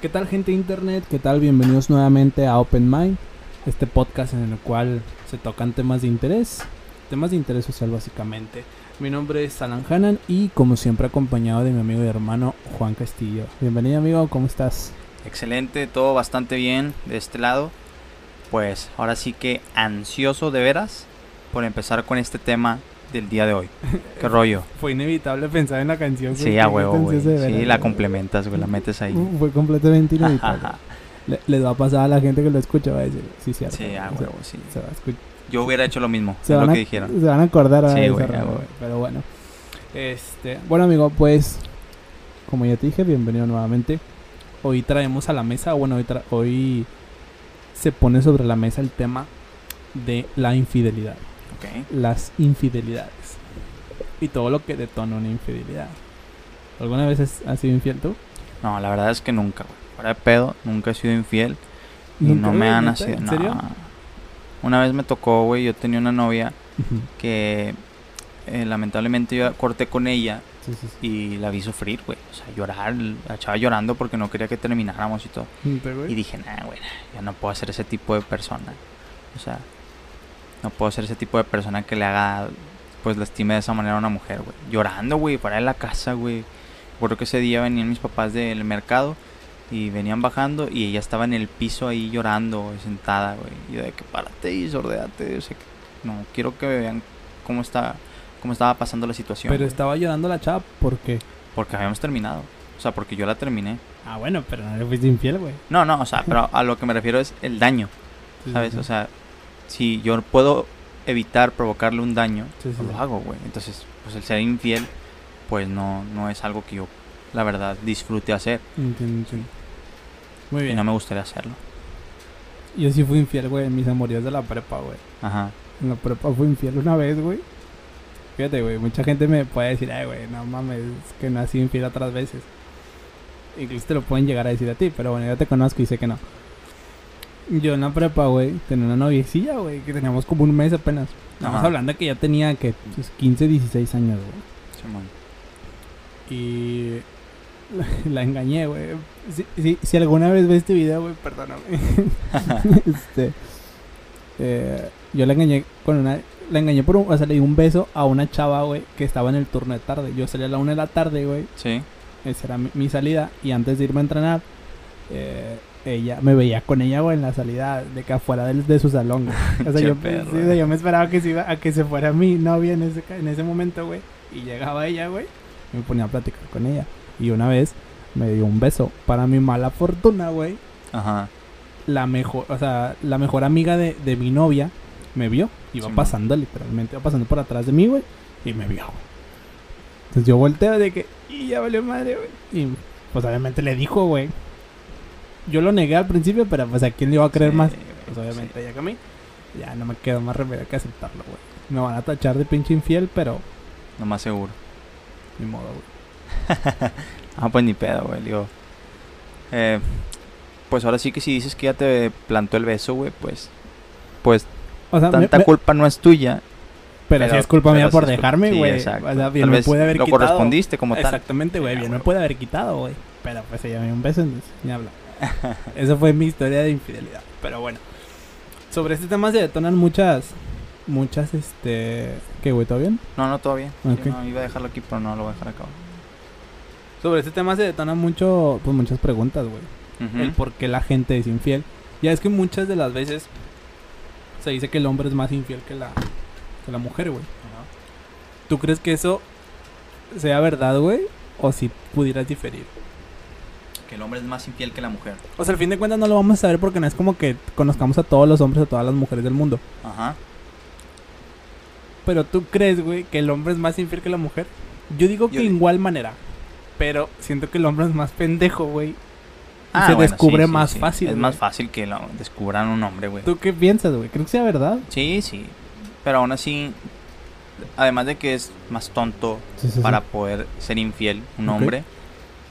¿Qué tal gente de internet? ¿Qué tal? Bienvenidos nuevamente a Open Mind, este podcast en el cual se tocan temas de interés, temas de interés social básicamente. Mi nombre es Alan Hanan y como siempre acompañado de mi amigo y hermano Juan Castillo. Bienvenido amigo, ¿cómo estás? Excelente, todo bastante bien de este lado. Pues ahora sí que ansioso de veras por empezar con este tema del día de hoy. ¿Qué rollo? Fue inevitable pensar en la canción. Sí, a huevo, güey. Sí, la complementas, güey, la metes ahí. Uh, Fue completamente inevitable. Le- les va a pasar a la gente que lo escucha, va a decir, sí, cierto. Sí, a o sea, huevo, sí. se va a escuchar. Yo hubiera hecho lo mismo, Se es van, lo a, que dijeron. se van a acordar a Sí, esa Pero bueno. Este, bueno amigo, pues como ya te dije, bienvenido nuevamente. Hoy traemos a la mesa, bueno, hoy, tra- hoy se pone sobre la mesa el tema de la infidelidad, Las infidelidades y todo lo que detona una infidelidad. ¿Alguna vez has, sido infiel tú? No, la verdad es que nunca, güey. Fuera de pedo, nunca he sido infiel. Y ¿Nunca, no me han nacido. ¿En no. Una vez me tocó, güey, yo tenía una novia que eh, lamentablemente yo corté con ella Sí, sí, sí. y la vi sufrir, güey. O sea, llorar, la echaba llorando porque no quería que termináramos y todo. Y dije, nah, güey, ya no puedo ser ese tipo de persona. O sea, no puedo ser ese tipo de persona que le haga, pues, lastime de esa manera a una mujer, güey. Llorando, güey, fuera de la casa, güey. Recuerdo que ese día venían mis papás del mercado y venían bajando y ella estaba en el piso ahí llorando, sentada, güey. Y yo de que párate y sordéate. O sea, que no quiero que vean cómo está, cómo estaba pasando la situación. Pero estaba llorando la chava porque... Porque habíamos terminado. O sea, porque yo la terminé. Ah, bueno, pero no le fuiste infiel, güey. No, no, o sea, pero a lo que me refiero es el daño. Sí, ¿Sabes? sí. O sea, si yo puedo evitar provocarle un daño, Sí, sí, sí. lo hago, güey. Entonces, pues el ser infiel, pues no, no es algo que yo, la verdad, disfrute hacer. Entiendo, entiendo. Muy Y bien. no me gustaría hacerlo. Yo sí fui infiel, güey, en mis amoríos de la prepa, güey. Ajá. En la prepa fui infiel una vez, güey. Fíjate, güey, mucha gente me puede decir, ay, güey, no mames, es que sido infiel otras veces. Incluso te lo pueden llegar a decir a ti, pero bueno, yo te conozco y sé que no. Yo en la prepa, güey, tenía una noviecilla, güey, que teníamos como un mes apenas. Estamos hablando de que ya tenía, que pues, 15, 16 años, güey. Simón. Y la, la engañé, güey. Si, si, si alguna vez ves este video, güey, perdóname. este, eh, yo la engañé con una... La engañé por un... O sea, le di un beso a una chava, güey, que estaba en el turno de tarde. Yo salí a la una de la tarde, güey. Sí. Esa era mi, mi salida. Y antes de irme a entrenar, eh, ella... Me veía con ella, güey, en la salida de que afuera de, su salón, güey. O sea, yo, perro, sí, o sea, yo me esperaba que se, iba, a que se fuera mi novia en ese, en ese momento, güey. Y llegaba ella, güey. Y me ponía a platicar con ella. Y una vez me dio un beso. Para mi mala fortuna, güey. Ajá. La mejor, o sea, la mejor amiga de, de mi novia me vio. Iba pasando, literalmente, iba pasando por atrás de mí, güey. Y me vio, güey. Entonces yo volteo de que, y ya valió madre, güey. Y pues obviamente le dijo, güey. Yo lo negué al principio, pero pues a quién le iba a creer Sí, más. Pues sí. obviamente ella que a mí. Ya no me quedó más remedio que aceptarlo, güey. Me van a tachar de pinche infiel, pero Lo más seguro. ni modo, güey. Ah, pues ni pedo, güey. Digo. Eh, pues ahora sí que si dices que ya te plantó el beso, güey, pues. Pues O sea, tanta me- culpa no es tuya. pero, sí pero- es culpa mía sí por dejarme, sí, güey. exacto. o sea, bien Tal me puede haber lo quitado. correspondiste como tal. Exactamente, güey. Sí, bien me puede haber quitado, güey. Pero pues ella me dio un beso, entonces ni habla. Esa fue mi historia de infidelidad. Pero bueno. Sobre este tema se detonan muchas. Muchas, este. ¿Qué, güey? ¿Todo bien? No, no, todo bien. No, iba a dejarlo aquí, pero no lo voy a dejar acá. Sobre este tema se detonan mucho. Pues muchas preguntas, güey. El por qué la gente es infiel. Ya es que muchas de las veces. Se dice que el hombre es más infiel que la. Que la mujer, güey. Ajá. ¿Tú crees que eso. Sea verdad, güey? O si pudieras diferir. Que el hombre es más infiel que la mujer. O sea, al fin de cuentas no lo vamos a saber porque no es como que conozcamos a todos los hombres a todas las mujeres del mundo. Ajá. Pero tú crees, güey, que el hombre es más infiel que la mujer? Yo digo que Yo- igual manera. Pero siento que el hombre es más pendejo, güey. Ah, se bueno, descubre sí, más sí. fácil. Es güey. más fácil que lo descubran un hombre, güey. ¿Tú qué piensas, güey? ¿Crees que sea verdad? Sí, sí. Pero aún así, además de que es más tonto para poder ser infiel un hombre,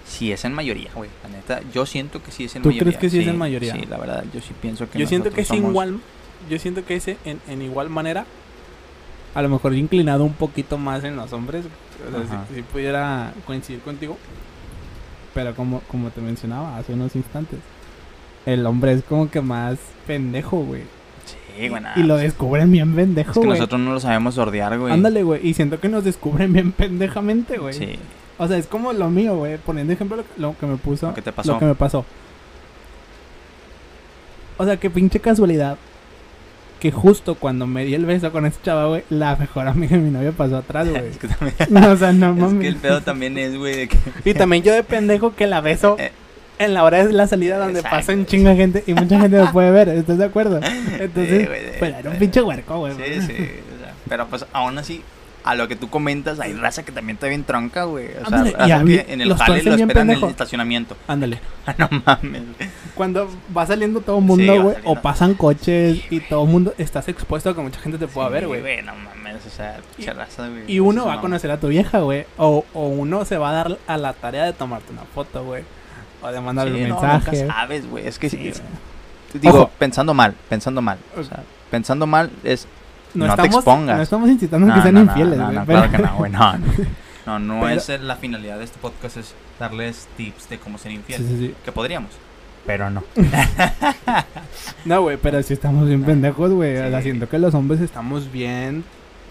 si es en mayoría, güey. La neta, yo siento que sí es en ¿Tú mayoría. crees que sí es en mayoría? Sí, la verdad, yo sí pienso que Yo siento que es somos- igual. Yo siento que es en, en igual manera. A lo mejor inclinado un poquito más en los hombres. O sea, si, si pudiera coincidir contigo. Pero como, como te mencionaba hace unos instantes, el hombre es como que más pendejo, güey. Sí, güey. nada, Y lo descubren bien Es pendejo, que güey. nosotros no lo sabemos sordear, güey. Ándale, güey. Y siento que nos descubren bien pendejamente, güey. Sí. O sea, es como lo mío, güey. Poniendo ejemplo lo, que- lo que me puso. Lo que te pasó. Lo que me pasó. O sea, qué pinche casualidad. Que justo cuando me di el beso con ese chava, güey, la mejor amiga de mi novia pasó atrás, güey. Es que también, No, o sea, no es mames. que el pedo también es, güey, de que... Y también yo de pendejo que la beso Eh. en la hora de la salida donde Exacto. pasa un chingo de gente y mucha gente me puede ver, ¿estás de acuerdo? Entonces, Sí, güey, de- pues era un pinche huerco, güey. Sí, sí. o sea, pero pues aún así, a lo que tú comentas, hay raza que también está bien tronca, güey. O sea, y a mí en el los jale lo esperan en el estacionamiento. Ándale. no mames. Cuando va saliendo todo el mundo, güey, o pasan coches y todo el mundo, estás expuesto a que mucha gente te pueda Sí, ver, güey. No mames, o sea, pinche raza, güey. Y uno va a no. conocer a tu vieja, güey. O, o uno se va a dar a la tarea de tomarte una foto, güey. O de mandarle un no, mensaje. nunca sabes, güey. Es que Sí, digo, Ojo. pensando mal, pensando mal. O sea, pensando mal es. No te estamos, expongas. No estamos incitando a que sean infieles, no, güey. no, pero- claro que no, güey. No, no. No, Pero- es la finalidad de este podcast, es darles tips de cómo ser infiel. Sí, sí, sí. Que podríamos. Pero no. No, güey, pero sí estamos bien pendejos, güey. O sea, Sí. siento que los hombres estamos bien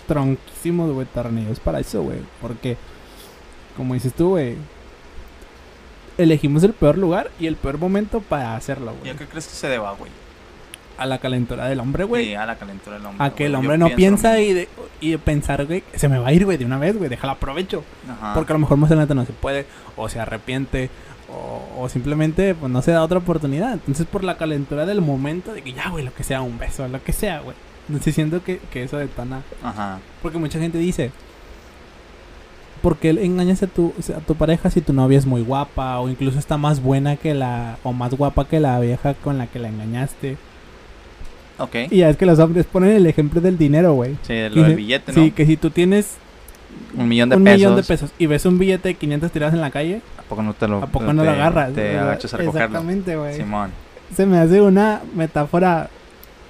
tronquísimos, güey, tornillos para eso, güey. Porque, como dices tú, güey, elegimos el peor lugar y el peor momento para hacerlo, ¿Y güey. a qué crees que se deba, güey? A la calentura del hombre, güey. Sí, a la calentura del hombre. a que el. Yo hombre no piensa y, de, y de pensar, güey, se me va a ir, güey, de una vez, güey, déjala aprovecho. Ajá. Porque a lo mejor más adelante no se puede, o se arrepiente, o, o simplemente pues no se da otra oportunidad. Entonces por la calentura del momento de que ya, güey, lo que sea, un beso, lo que sea, güey. Entonces siento que, que eso detona. Ajá. Porque mucha gente dice, ¿por qué engañas a tu, a tu pareja si tu novia es muy guapa? O incluso está más buena que la, o más guapa que la vieja con la que la engañaste. Ok. Y ya es que los hombres ponen el ejemplo del dinero, güey. Sí, de lo del billete, ¿no? Sí, que si tú tienes Un millón de un pesos. millón de pesos y ves un billete de 500 tirados en la calle, ¿A poco no te lo ¿a poco te- no lo agarras? Te agachas a recogerlo. Exactamente, güey. Simón. Se me hace una metáfora,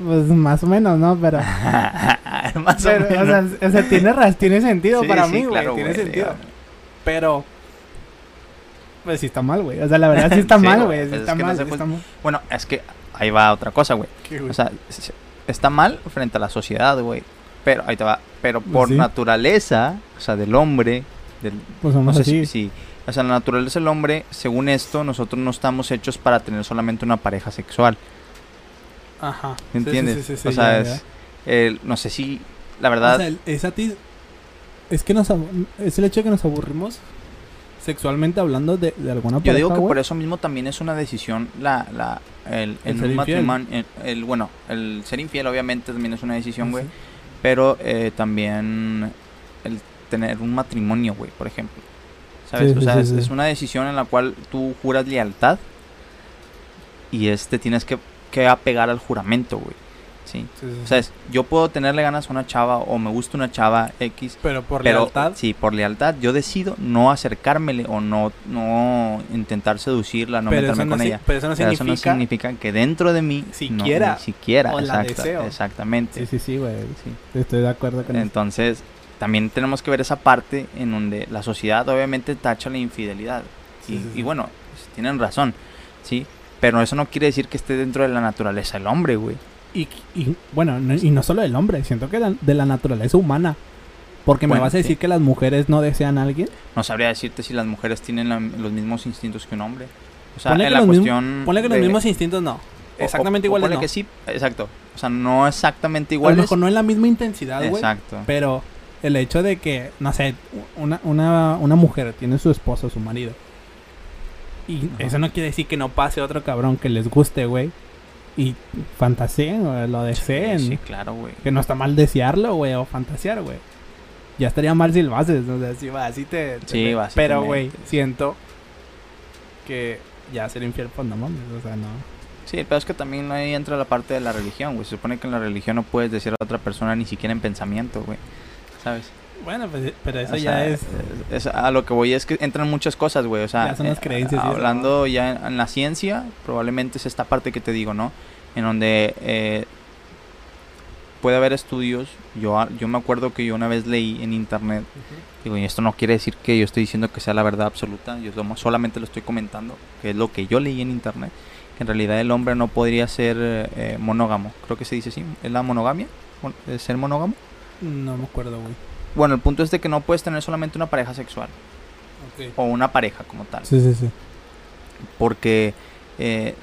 pues más o menos, ¿no? Pero, Más o pero, o, menos. sea, o sea, tiene, tiene sentido Sí, para sí, mí, güey. claro, tiene sentido. Pero, pues sí está mal, güey. O sea, la verdad sí está Sí, mal, güey, pues es está que no puede- está mal. Bueno, es que ahí va otra cosa, güey. O sea, está mal frente a la sociedad, güey. Pero, ahí te va. Pero por sí. naturaleza, o sea, del hombre, del, pues no sé si, si- o sea, la naturaleza del hombre, según esto, nosotros no estamos hechos para tener solamente una pareja sexual. Ajá. ¿Me entiendes? sí, sí, sí, o sea, ya, es, ya. no sé si, la verdad, O sea, el- es a ti. Es que nos es el hecho de que nos aburrimos sexualmente hablando de, de alguna yo pareja, digo que güey. por eso mismo también es una decisión la, la, el, El infiel. matrimonio, el, el- bueno, el ser infiel obviamente también es una decisión, güey. Sí. pero eh, también el tener un matrimonio, güey, por ejemplo. ¿Sabes? Sí, o sea, sí, es, es una decisión en la cual tú juras lealtad y este tienes que, que apegar al juramento, güey. Sí. Sí, sí, O sea, es- yo puedo tenerle ganas a una chava o me gusta una chava X, pero por pero lealtad. sí, por lealtad yo decido no acercármele o no no intentar seducirla, no pero, meterme eso no, con si- ella. pero eso no Pero eso significa. no significa que dentro de mí no, Siquiera, ni siquiera, o la exacta- deseo. exactamente. Sí, sí, sí, güey. sí. Estoy de acuerdo con eso. Entonces, también tenemos que ver esa parte en donde la sociedad obviamente tacha la infidelidad. Sí, y, sí, sí. y bueno, pues, tienen razón, ¿sí? Pero eso no quiere decir que esté dentro de la naturaleza del hombre, güey. Y, y, bueno, no- y no solo del hombre, siento que la- de la naturaleza humana. Porque me vas a decir sí. que las mujeres no desean a alguien. No sabría decirte si las mujeres tienen la- los mismos instintos que un hombre. O sea, Ponle en la cuestión... Ponle que los mismos instintos no. Exactamente o- o iguales ponle no. que sí, exacto. O sea, no exactamente a lo iguales. mejor no en la misma intensidad, güey. Exacto. Pero el hecho de que, no sé, una, una, una mujer tiene su esposo, su marido. Y Ajá. eso no quiere decir que no pase otro cabrón que les guste, güey. Y fantaseen, güey, lo deseen. Sí, claro, güey. Que no está mal desearlo, güey, o fantasear, güey. Ya estaría mal si lo haces, o sea, si va así te... te- Sí, te- va, así Pero, güey, siento que ya ser infiel, pues no mames, o sea, no. Sí, pero es que también ahí entra la parte de la religión, güey. Se supone que en la religión no puedes decir a otra persona ni siquiera en pensamiento, güey. ¿Sabes? Bueno, pues, pero eso O ya sea, es... es- A lo que voy es que entran muchas cosas, güey. O sea, Ya son las eh, creencias eso, hablando ya en, en la ciencia, probablemente es esta parte que te digo, ¿no? En donde, eh, puede haber estudios. Yo, yo me acuerdo que yo una vez leí en internet, digo, y esto no quiere decir que yo estoy diciendo que sea la verdad absoluta, yo solamente lo estoy comentando, que es lo que yo leí en internet, que en realidad el hombre no podría ser eh, monógamo. Creo que se dice así, ¿es la monogamia? Mon- ¿Es ser monógamo? No me acuerdo, güey. Bueno, el punto es de que no puedes tener solamente una pareja sexual, Ok. o una pareja como tal. Sí, sí, sí. porque eh,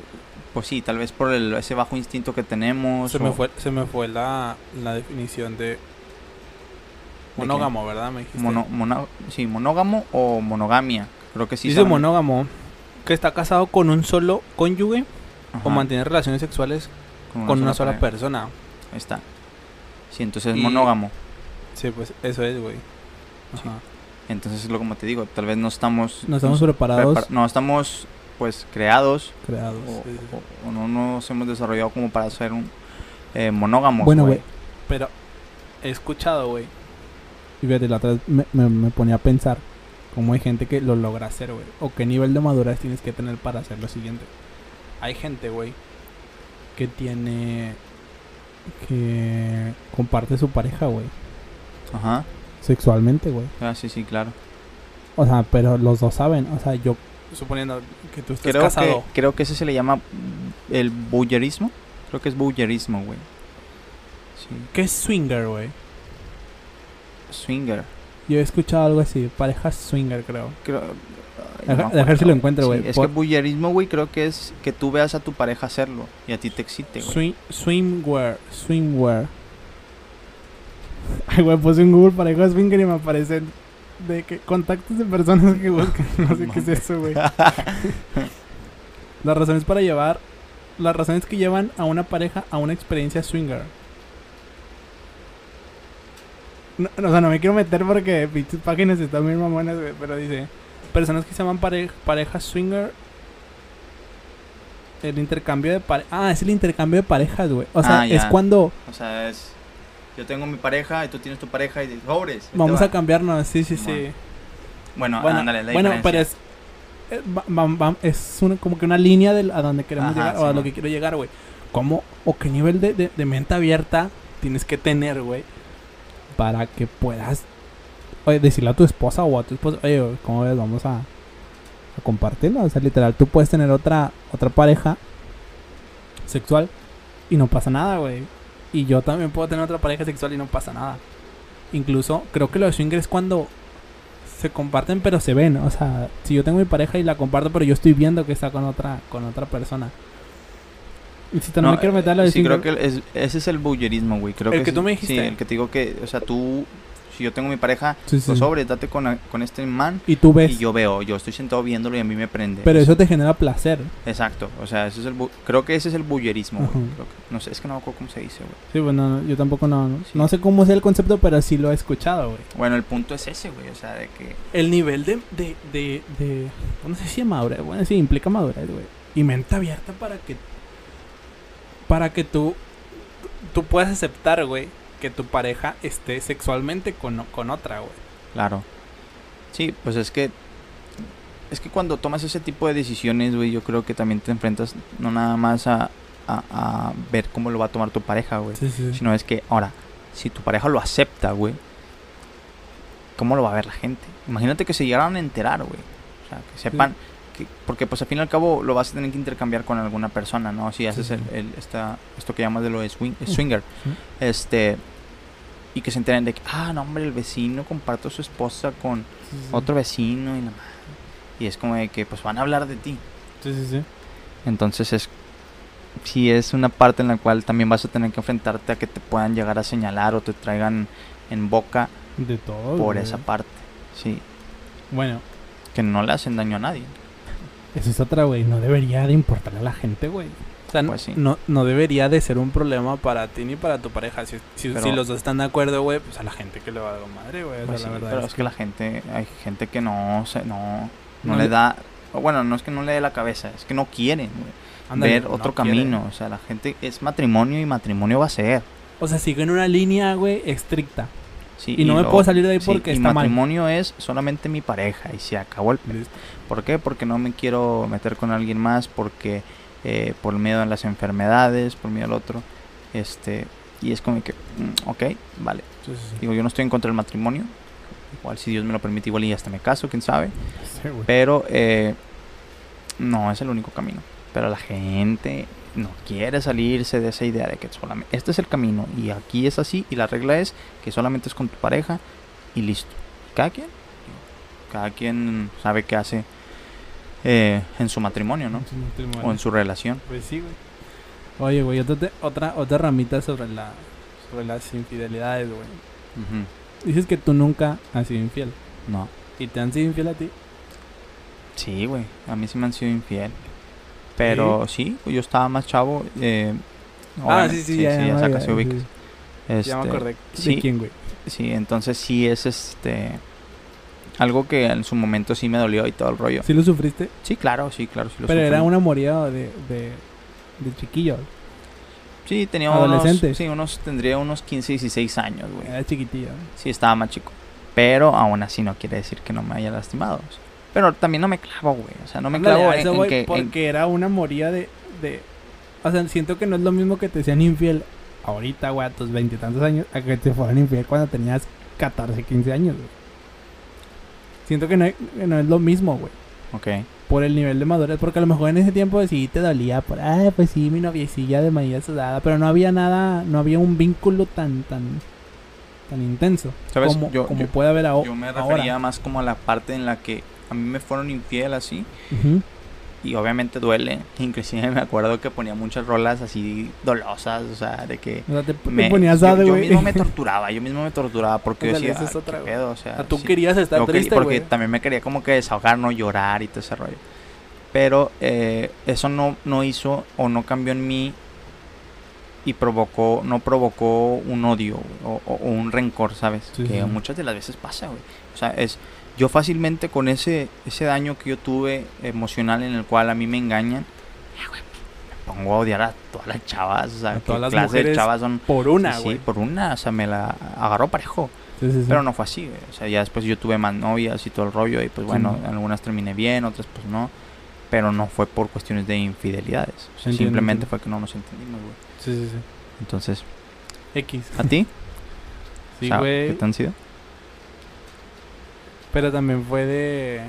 pues sí tal vez por el- ese bajo instinto que tenemos Se o- me fue, se me fue la, la definición de monógamo, ¿verdad? Me dijiste. mono- mono- sí monógamo o monogamia creo que sí Dice saben- monógamo que está casado con un solo cónyuge Ajá, o mantiene relaciones sexuales con una sola persona. Ahí está sí entonces Y- monógamo Sí, pues eso es, güey. Sí. Ajá. entonces es lo como te digo tal vez no estamos No estamos nos preparados, prepar- no estamos pues creados creados. o, sí, sí, sí. o- o no nos hemos desarrollado como para ser un eh, monógamos Bueno, güey. Pero he escuchado, güey. Y fíjate, la otra vez me, me, me ponía a pensar cómo hay gente que lo logra hacer, güey. O qué nivel de madurez tienes que tener para hacer lo siguiente. Hay gente, güey, que tiene. que comparte su pareja, güey. Ajá Sexualmente, güey. Ah, sí sí claro O sea, pero los dos saben. O sea, yo. Suponiendo que tú estés creo casado. que creo que ese se le llama el bullerismo creo que es bullerismo güey sí ¿Qué es swinger, güey? swinger Yo he escuchado algo así. Pareja swinger, creo. creo ay, Deja- me deja ver acuerdo. si lo encuentro, Sí, güey. es Por- que bullerismo güey creo que es que tú veas a tu pareja hacerlo y a ti te excite güey Swim, swimwear, swimwear. Ay, güey, puse en Google pareja swinger y me aparecen de que contactos de personas que buscan. No sé qué es eso, güey. Las razones para llevar. Las razones que llevan a una pareja a una experiencia swinger. No, no, o sea, no me quiero meter porque pinches páginas están muy mamonas, güey. Pero dice: Personas que se llaman pare pareja swinger. El intercambio de parejas. Ah, es el intercambio de parejas, güey. O sea, Ah, es cuando o sea es yo tengo mi pareja y tú tienes tu pareja y dices te vamos va". a cambiarnos. Sí, sí, sí. bueno, Bueno, ándale la bueno pero es. eh, va- va- es una- como que una línea de a donde queremos Ajá, llegar o a Simón. lo que quiero llegar, güey. ¿Cómo o qué nivel de, de, de mente abierta tienes que tener, güey? Para que puedas oye, decirle a tu esposa o a tu esposa, oye, güey, ¿cómo ves? Vamos a, a compartirlo. O sea, literal, tú puedes tener otra, otra pareja sexual y no pasa nada, güey. Y yo también puedo tener otra pareja sexual y no pasa nada. Incluso creo que lo de swinger es cuando se comparten pero se ven. O sea, si yo tengo mi pareja y la comparto pero yo estoy viendo que está con otra, con otra persona. Insisto, no, me quiero meter a sí, creo que es- ese es el bullerismo, güey. Creo El que tú me dijiste. Sí, el que te digo que, o sea, tú, si yo tengo mi pareja, Sí, sí. pues sobre, date con, con este man Y tú ves. y yo veo, yo estoy sentado viéndolo y a mí me prende. pero eso te genera placer. Exacto, o sea, ese es el bu- creo que ese es el bullerismo, güey. No sé, es que no me acuerdo cómo se dice, güey. Sí, bueno, yo tampoco no, no, Sí. no sé cómo es el concepto, pero sí lo he escuchado, güey. Bueno, el punto es ese, güey, o sea, de que... El nivel de, de, de, de no sé si es madurez, bueno, sí, implica madurez, güey. Y mente abierta para que, para que tú, tú puedas aceptar, güey, que tu pareja esté sexualmente con, con otra, güey. Claro. Sí, pues es que. Es que cuando tomas ese tipo de decisiones, güey, yo creo que también te enfrentas no nada más a, a, a ver cómo lo va a tomar tu pareja, güey. Sí, sí. Sino es que, ahora, si tu pareja lo acepta, güey, ¿cómo lo va a ver la gente? Imagínate que se llegaran a enterar, güey. O sea, que sepan. Que, porque, pues, al fin y al cabo, lo vas a tener que intercambiar con alguna persona, ¿no? Si haces sí. el, el- esta, esto que llamas de lo de swing, swinger. Sí. Este. Y que se enteren de que, ah, no, hombre, el vecino compartió su esposa con otro vecino y la madre. Y es como de que pues van a hablar de ti. Sí, sí, sí. Entonces es sí es una parte en la cual también vas a tener que enfrentarte a que te puedan llegar a señalar o te traigan en boca De todo. por güey. esa parte. Sí, Bueno, que no le hacen daño a nadie. Esa es otra, güey. No debería de importarle a la gente, güey. O sea, no- Pues sí. no, no debería de ser un problema para ti ni para tu pareja. Si, si, Pero- si los dos están de acuerdo, güey, pues a la gente que le va a dar madre, güey. Pues sí, pero es es que la gente hay gente que no se no no No le da bueno, no es que no le dé la cabeza, es que no quieren güey, Ándale, ver no otro quiere. camino, o sea, la gente es matrimonio y matrimonio va a ser. O sea, siguen una línea, güey, estricta. Sí, Y no me puedo salir de ahí sí, porque está mal. matrimonio es solamente mi pareja y se acabó el ¿Por qué? Porque no me quiero meter con alguien más, porque eh, por miedo a las enfermedades, por miedo al otro. Este, Y es como que, mm, ok, vale. Sí, sí, sí. Digo, yo no estoy en contra del matrimonio. Igual si Dios me lo permite, igual y hasta me caso, quién sabe. Sí. Pero eh, no es el único camino. Pero la gente no quiere salirse de esa idea de que solamente este es el camino y aquí es así y la regla es que solamente es con tu pareja y listo. Cada quien, cada quien sabe qué hace eh, en su matrimonio, ¿no? Sí, matrimonio. O en su relación. Pues sí, güey. Oye, güey, otra, otra, otra ramita sobre la sobre las infidelidades, güey. Dices que tú nunca has sido infiel. No. ¿Y te han sido infiel a ti? Sí, güey. A mí sí me han sido infiel. Pero sí, yo estaba más chavo. Eh, ah, obviamente, sí, sí, ya, ya ya, sí, ubicas. sí. Ya me Este, acordé. sí. ¿De quién, güey? Sí, entonces sí es este algo que en su momento sí me dolió y todo el rollo. ¿Sí lo sufriste? Sí, claro, sí, claro, sí lo Pero era sufrí. un amorío de, de, de chiquillo. Sí, tenía unos adolescente. sí, unos tendría unos 15, 16 años, güey. Era chiquitillo. Sí, estaba más chico. Pero aún así no quiere decir que no me haya lastimado. o sea. Pero también no me clavo, güey. O sea, no me Ándale, clavo en, eso en Porque era una amorío de, de... O sea, siento que no es lo mismo que te sean infiel ahorita, güey, a tus veintitantos años, a que te fueran infiel cuando tenías 14, 15 años, güey. Siento que no, hay- que no es lo mismo, güey. Ok. Por el nivel de madurez, porque a lo mejor en ese tiempo sí te dolía por, ah, pues sí, mi noviecilla de mañana sudada, pero no había nada, no había un vínculo tan, tan, tan intenso ¿Sabes? como, Yo- como yo- puede haber aho- Yo me ahora. refería más como a la parte en la que a mí me fueron infiel así. Ujú. Y obviamente duele. Inclusive me acuerdo que ponía muchas rolas así dolosas. O sea, de que... O sea, te, te me- ponías yo, yo mismo me torturaba. Yo mismo me torturaba porque yo decía, "Ah, otra, ¿qué güey. pedo? O sea, tú sí. querías estar quería- triste, porque güey. también me quería como que desahogar, no llorar y todo ese rollo. Pero eh, eso no, no hizo o no cambió en mí y provocó, no provocó un odio o, o- o un rencor, ¿sabes? Sí, que sí. muchas de las veces pasa, güey. O sea, es yo fácilmente con ese ese daño que yo tuve emocional en el cual a mí me engañan, ya, güey, me pongo a odiar a todas las chavas, o sea, A todas las clase de chavas son. Por una, Sí, güey. sí, por una, o sea, me la agarró parejo. Pero no fue así, güey. O sea, ya después yo tuve más novias y todo el rollo. Y pues bueno, algunas terminé bien, otras pues no. Pero no fue por cuestiones de infidelidades. O sea, Entiendo, simplemente entiendo. fue que no nos entendimos, güey. Sí, sí, sí. Entonces, X. ¿a ti? Sí, güey. ¿Qué te han sido? Pero también fue de.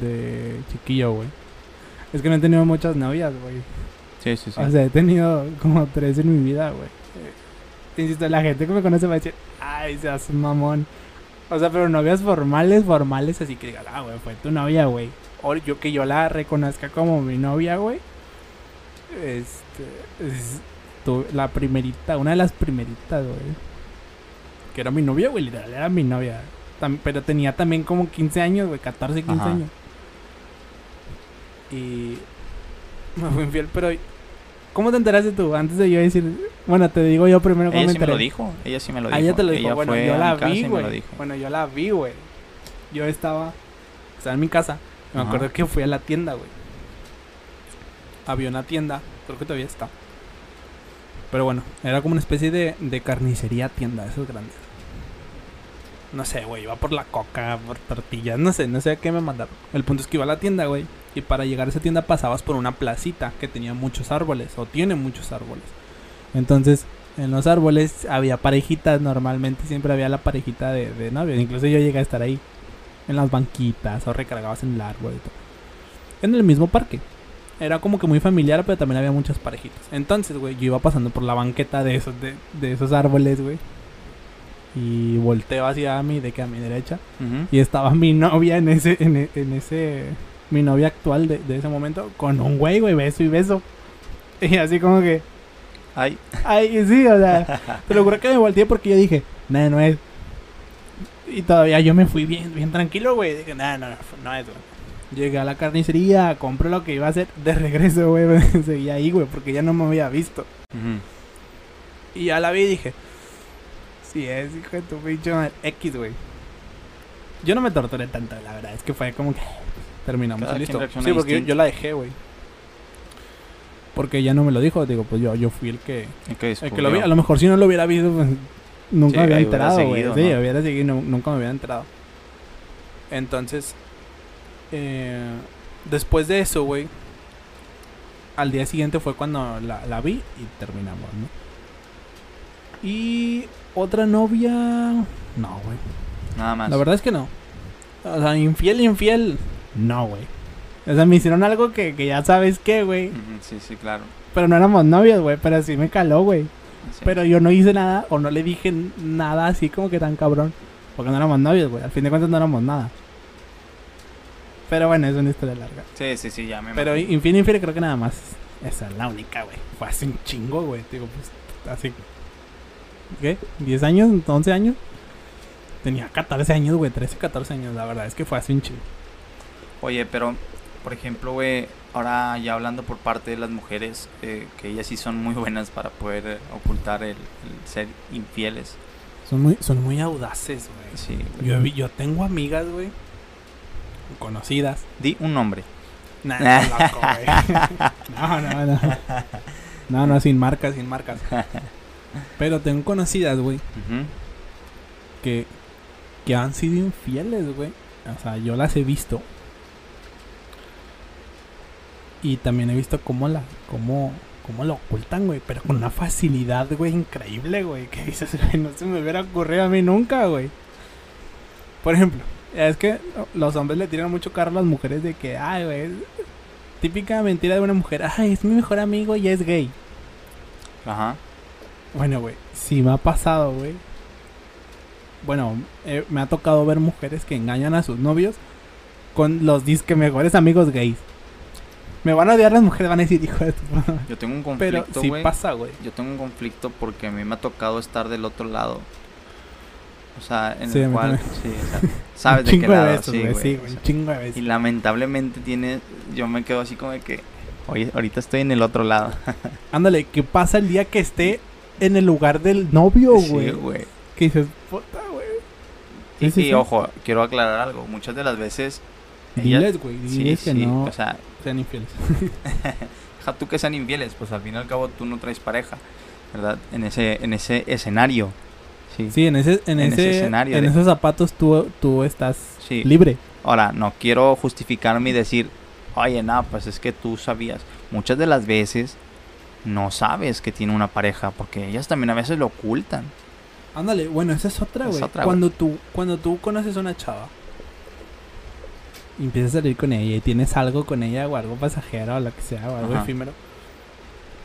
De chiquillo, güey. Es que no he tenido muchas novias, güey. Sí, sí, sí. O sea, he tenido como tres en mi vida, güey. Eh, Insisto, la gente que me conoce va a decir, ay, seas mamón. O sea, pero novias formales, formales, así que digas, ah, güey, fue tu novia, güey. O yo que yo la reconozca como mi novia, güey. Este. Es, tu- la primerita, una de las primeritas, güey. Que era mi novia, güey, literal, era mi novia. Tam- pero tenía también como 15 años, güey, 14, 15 Ajá. años. Y me fue infiel, pero ¿cómo te enteraste tú? Antes de yo decir, bueno, te digo yo primero cómo Ella me sí me lo dijo. Ella sí me lo Ah, dijo. ella te lo dijo. bueno, yo la vi, y me lo güey. dijo. Bueno, yo la vi, güey. Yo estaba, estaba en mi casa. Me Ajá. acuerdo que fui a la tienda, güey. Había una tienda, creo que todavía está. Pero bueno, era como una especie de, de carnicería tienda, esos grandes. No sé, güey, iba por la coca, por tortillas, no sé, no sé a qué me mandaron. El punto es que iba a la tienda, güey. Y para llegar a esa tienda pasabas por una placita que tenía muchos árboles, o tiene muchos árboles. Entonces, en los árboles había parejitas, normalmente siempre había la parejita de, de novios. Incluso yo llegué a estar ahí, en las banquitas, o recargabas en el árbol y todo. En el mismo parque. Era como que muy familiar, pero también había muchas parejitas. Entonces, güey, yo iba pasando por la banqueta de esos, de, de esos árboles, güey. Y volteo hacia mí, de que a mi derecha. Y estaba mi novia en ese, en, en ese, mi novia actual de, de ese momento, con un güey, güey, beso y beso. Y así como que, Ay, ay, sí, o sea, te lo juro que me volteé porque yo dije, nada, no es. Y todavía yo me fui bien, bien tranquilo, güey. Dije, nada, no, no, no es, güey. Llegué a la carnicería, compré lo que iba a hacer de regreso, güey. Seguía ahí, güey, porque ya no me había visto. Y ya la vi y dije, sí es, hijo de tu pinche. X, güey. Yo no me torturé tanto, la verdad. Es que fue como que terminamos Cada y quien listo. Sí, porque yo, la dejé, güey. Porque ella no me lo dijo. Digo, pues yo, yo fui el que, El que el que lo vi. A lo mejor si no lo hubiera visto, pues nunca Sí, me hubiera enterado, güey. seguido, Sí, ¿no? hubiera seguido, nu- nunca me hubiera enterado. Entonces, eh, después de eso, güey, al día siguiente fue cuando la, la vi y terminamos, ¿no? Y otra novia. No, güey. Nada más. La verdad es que no. O sea, infiel, infiel. No, güey. O sea, me hicieron algo que, que ya sabes qué, güey. Sí, sí, claro. Pero no éramos novios, güey. Pero sí me caló, güey. Sí. Pero yo no hice nada o no le dije nada así como que tan cabrón. Porque no éramos novios, güey. Al fin de cuentas no éramos nada. Pero bueno, es una historia larga. Sí, sí, sí, ya me Pero imagino. infiel creo que nada más. Esa es la única, güey. Fue hace un chingo, güey. Digo, pues, hace... ¿Qué? ¿10 años? ¿11 años? Tenía 14 años, güey. 13, 14 años. La verdad es que fue hace un chingo. Oye, pero, por ejemplo, güey, ahora ya hablando por parte de las mujeres, eh, que ellas sí son muy buenas para poder eh, ocultar el, el ser infieles. Son muy, son muy audaces, güey. Sí. güey. Yo, yo tengo amigas, güey. Conocidas. Di un nombre. Nah, loco. No, no, no. No, no, sin marcas, sin marcas. Pero tengo conocidas, güey, que, que han sido infieles, güey. O sea, yo las he visto. Y también he visto cómo la, cómo, cómo lo ocultan, güey. Pero con una facilidad, güey, increíble, güey. Que dices, güey, no se me hubiera ocurrido a mí nunca, güey. Por ejemplo, es que los hombres le tiran mucho carro a las mujeres de que, ay, güey, típica mentira de una mujer, ay, es mi mejor amigo y es gay. Ajá. Bueno, güey, sí me ha pasado, güey. Bueno, eh, me ha tocado ver mujeres que engañan a sus novios con los disque mejores amigos gays. Me van a odiar las mujeres, van a decir, hijo de tu madre". Yo tengo un Pero conflicto, sí güey. pasa, güey. Yo tengo un conflicto porque a mí me ha tocado estar del otro lado. O sea, en Sí, el cual, sí, o sea, sabes de qué lado, de veces, sí, güey. Sí, güey, un chingo de y veces. lamentablemente tiene, yo me quedo así como de que, oye, ahorita estoy en el otro lado. Ándale, ¿qué pasa el día que esté en el lugar del novio, güey? Sí, güey. que dices, puta, güey. Y, Sí, y sí. ojo, quiero aclarar algo. Muchas de las veces, ellas- Diles, güey, sí, diles que sí, no o sea, sean infieles. deja tú que sean infieles, pues al fin y al cabo tú no traes pareja, ¿verdad? En ese, en ese escenario, sí. Sí, en ese, en, En ese ese, escenario en de- esos zapatos tú, tú estás Sí. libre. Ahora, no quiero justificarme y decir, oye, no, pues es que tú sabías. Muchas de las veces no sabes que tiene una pareja, porque ellas también a veces lo ocultan. Ándale, bueno, esa es otra, güey. Cuando tú, cuando tú conoces a una chava y empiezas a salir con ella y tienes algo con ella o algo pasajero o lo que sea o algo Ajá. efímero,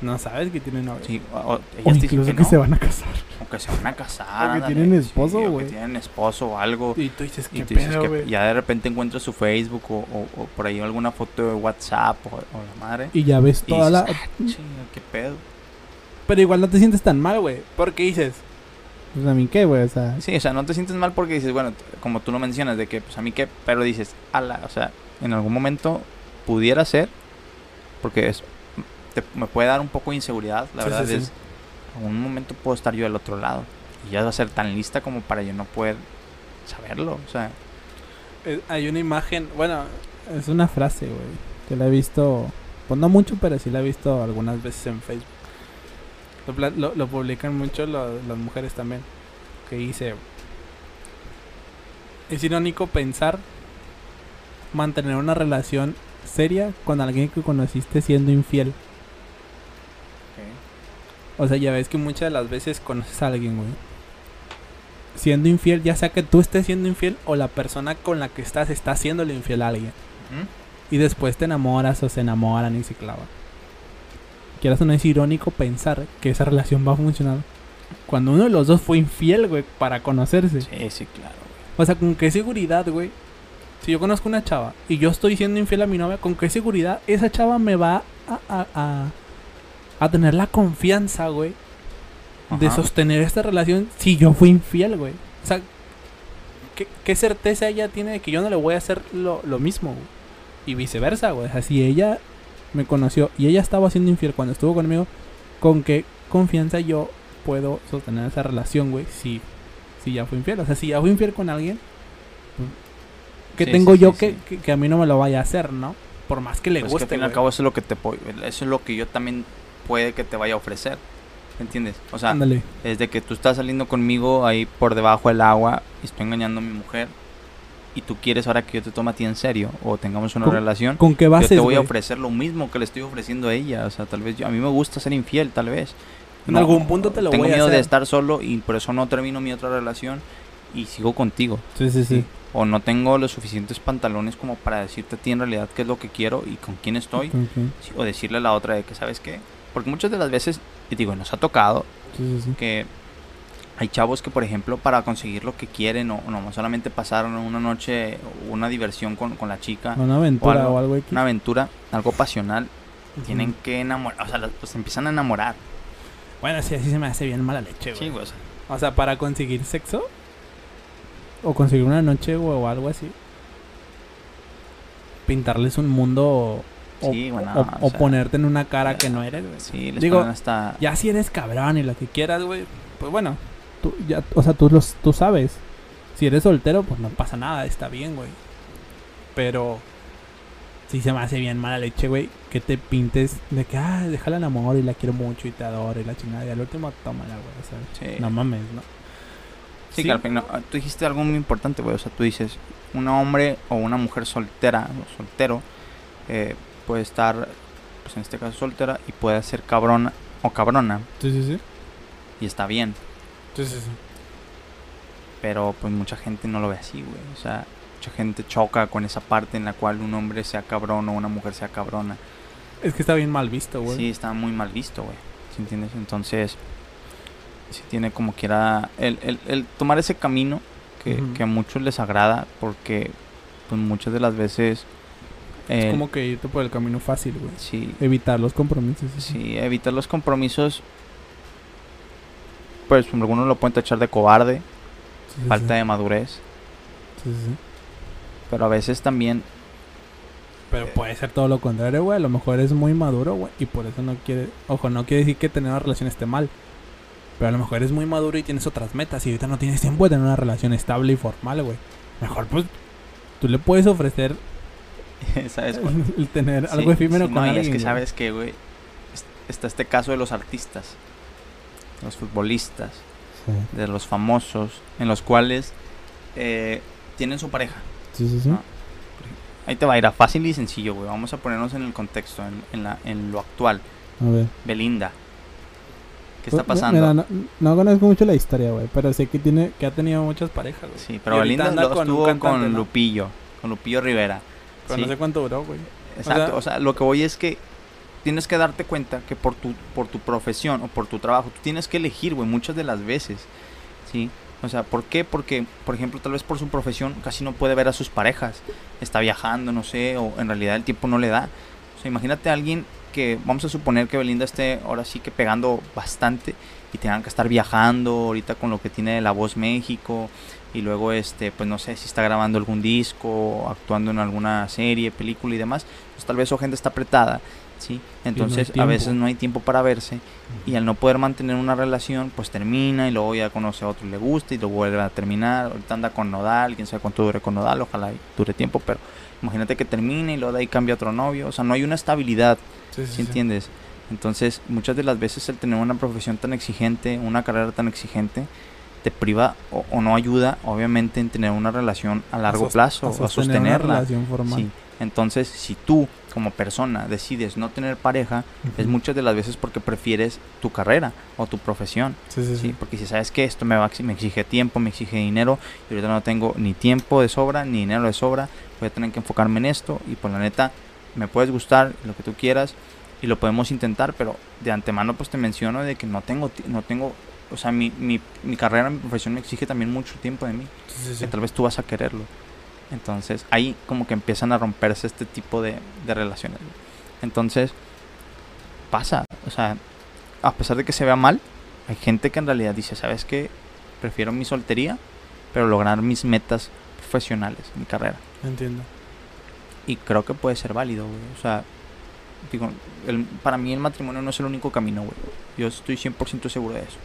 no sabes que tiene novio. Sí, o- o o incluso que, que, no, se van a casar. o que se van a casar. O que tienen sí, esposo, o que güey. tienen esposo o algo. Y tú dices, Y ¿qué tú dices pedo, que ya de repente encuentras su Facebook o, o- o por ahí alguna foto de WhatsApp o, o la madre. Y ya ves Y toda la... "Ah, chinga, qué pedo. Pero igual no te sientes tan mal, güey. Porque dices, pues a mí qué, güey, o sea... Sí, o sea, no te sientes mal porque dices, bueno, como tú lo mencionas, de que, pues a mí qué, pero dices, ala, o sea, en algún momento pudiera ser, porque es, te- me puede dar un poco de inseguridad, la Sí, verdad sí, sí. es, en un momento puedo estar yo del otro lado, y ya va a ser tan lista como para yo no poder saberlo, o sea, Eh, hay una imagen, bueno, es una frase, güey, que la he visto, pues no mucho, pero sí la he visto algunas veces en Facebook. Lo, lo- lo publican mucho lo- las mujeres también, que dice, es irónico pensar mantener una relación seria con alguien que conociste siendo infiel. O sea, ya ves que muchas de las veces conoces a alguien, güey. Siendo infiel, ya sea que tú estés siendo infiel o la persona con la que estás está haciéndole infiel a alguien. Y después te enamoras o se enamoran y se clavan. Quieras o no es irónico pensar que esa relación va a funcionar cuando uno de los dos fue infiel, güey, para conocerse. sí, sí, claro, güey. O sea, ¿con qué seguridad, güey? Si yo conozco una chava y yo estoy siendo infiel a mi novia, ¿con qué seguridad esa chava me va a, a, a, a tener la confianza, güey, de sostener esta relación si yo fui infiel, güey? O sea, ¿qué, qué certeza ella tiene de que yo no le voy a hacer lo, lo mismo, güey? Y viceversa, güey. O sea, si ella me conoció y ella estaba siendo infiel cuando estuvo conmigo, ¿con qué confianza yo puedo sostener esa relación, güey? Si, si ya fui infiel. O sea, si ya fui infiel con alguien, ¿qué Sí, tengo sí, yo sí, que, que, que a mí no me lo vaya a hacer, ¿no? Por más que le Pues es que guste, al fin y al cabo eso es lo que te po- eso es lo que yo también puede que te vaya a ofrecer, ¿entiendes? O sea, Ándale. Es de que tú estás saliendo conmigo ahí por debajo del agua y estoy engañando a mi mujer y tú quieres ahora que yo te tome a ti en serio o tengamos una Con- relación, ¿Con qué yo bases, te voy a ofrecer lo mismo que le estoy ofreciendo a ella. O sea, tal vez yo, a mí me gusta ser infiel, tal vez. En algún punto te lo tengo voy a miedo de hacer. estar solo y por eso no termino mi otra relación y sigo contigo. Sí, sí, sí. O no tengo los suficientes pantalones como para decirte a ti en realidad qué es lo que quiero y con quién estoy. O decirle a la otra de que, ¿sabes qué? Porque muchas de las veces, digo, nos ha tocado Sí, sí, sí. que hay chavos que, por ejemplo, para conseguir lo que quieren o no solamente pasar una noche, una diversión con, con la chica, Una aventura algo- o algo X. una aventura, algo pasional, tienen que enamorar, o sea, pues empiezan a enamorar. Bueno, sí, así se me hace bien mala leche, güey. Sí, güey, o sea, O sea, para conseguir sexo o conseguir una noche, güey, o algo así. Pintarles un mundo o, Sí, bueno, o, o o sea, ponerte en una cara que no eres, güey. sí, les Digo, hasta... Ya si eres cabrón y lo que quieras, güey, pues bueno, tú ya, o sea, tú los tú sabes. Si eres soltero, pues no pasa nada, está bien, güey. Pero sí se me hace bien mala leche, güey, que te pintes de que, ah, déjala en amor y la quiero mucho y te adoro y la chingada. Y al último, tómala, güey, o sea, Sí. no mames, ¿no? Sí, no, tú dijiste algo muy importante, güey. O sea, tú dices, un hombre o una mujer soltera o soltero eh, puede estar, pues en este caso soltera, y puede ser cabrona o cabrona, Sí, sí, sí. y está bien. Sí, sí, sí. Pero pues mucha gente no lo ve así, güey. O sea, mucha gente choca con esa parte en la cual un hombre sea cabrón o una mujer sea cabrona. Es que está bien mal visto, güey. Sí, está muy mal visto, güey. ¿Sí entiendes? Entonces, sí tiene como quiera el, el, el tomar ese camino que, Ujú. que a muchos les agrada porque pues muchas de las veces Es eh, como que irte por el camino fácil, güey. sí, Evitar los compromisos. sí, evitar los compromisos pues algunos lo pueden tachar de cobarde, Sí, falta sí. de madurez, Sí, sí, sí. pero a veces también Pero puede ser todo lo contrario, güey. A lo mejor es muy maduro, güey. Y por eso no quiere. Ojo, no quiere decir que tener una relación esté mal. Pero a lo mejor eres muy maduro y tienes otras metas. Y ahorita no tienes tiempo de tener una relación estable y formal, güey. Mejor, pues. Tú le puedes ofrecer sabes el tener Sí, algo efímero sí, con no, y alguien. es que sabes que, güey, es- está este caso de los artistas, los futbolistas, Sí, de los famosos, en los cuales eh, tienen su pareja. sí, sí. sí. No. Ahí te va a ir a fácil y sencillo, güey. Vamos a ponernos en el contexto, en, en la, en lo actual. A ver. Belinda. ¿Qué está Pues, pasando? Mira, no, no conozco mucho la historia, güey. Pero sé que tiene que ha tenido muchas parejas, güey. Sí, pero Belinda con estuvo cantante, con ¿no? Lupillo, con Lupillo Rivera. Pero Sí, no sé cuánto duró, güey. Exacto, o sea, lo que voy es que tienes que darte cuenta que por tu, por tu profesión o por tu trabajo, tú tienes que elegir, güey, muchas de las veces, ¿sí? O sea, ¿por qué? Porque, por ejemplo, tal vez por su profesión casi no puede ver a sus parejas, está viajando, no sé, o en realidad el tiempo no le da. O sea, imagínate a alguien que, vamos a suponer que Belinda esté ahora sí que pegando bastante y tengan que estar viajando ahorita con lo que tiene de La Voz México y luego, este, pues no sé si está grabando algún disco, actuando en alguna serie, película y demás, pues tal vez su agenda está apretada, ¿sí? Entonces a veces no hay tiempo para verse y al no poder mantener una relación, pues termina y luego ya conoce a otro y le gusta y lo vuelve a terminar. Ahorita anda con Nodal, quién sabe cuánto dure con Nodal, ojalá dure tiempo, pero imagínate que termine y luego de ahí cambia otro novio. O sea, no hay una estabilidad, Sí, ¿sí entiendes? Entonces, muchas de las veces el tener una profesión tan exigente, una carrera tan exigente, te priva o, o no ayuda, obviamente, en tener una relación a largo plazo, a a una sostenerla. relación formal. Sí. Entonces, si tú como persona decides no tener pareja, es muchas de las veces porque prefieres tu carrera o tu profesión. Sí, sí, ¿sí? Porque si sabes que esto me, va, me exige tiempo, me exige dinero, y ahorita no tengo ni tiempo de sobra, ni dinero de sobra, voy a tener que enfocarme en esto, y por la neta, me puedes gustar, lo que tú quieras, y lo podemos intentar, pero de antemano pues te menciono de que no tengo, no tengo, o sea, mi, mi, mi carrera, mi profesión me exige también mucho tiempo de mí Sí, que tal vez tú vas a quererlo. Entonces ahí como que empiezan a romperse este tipo de, de relaciones. Entonces pasa, o sea, a pesar de que se vea mal, hay gente que en realidad dice, ¿sabes qué? Prefiero mi soltería, pero lograr mis metas profesionales, mi carrera. Entiendo. Y creo que puede ser válido, güey. O sea, digo, el- para mí el matrimonio no es el único camino, güey. Yo estoy 100% seguro de eso.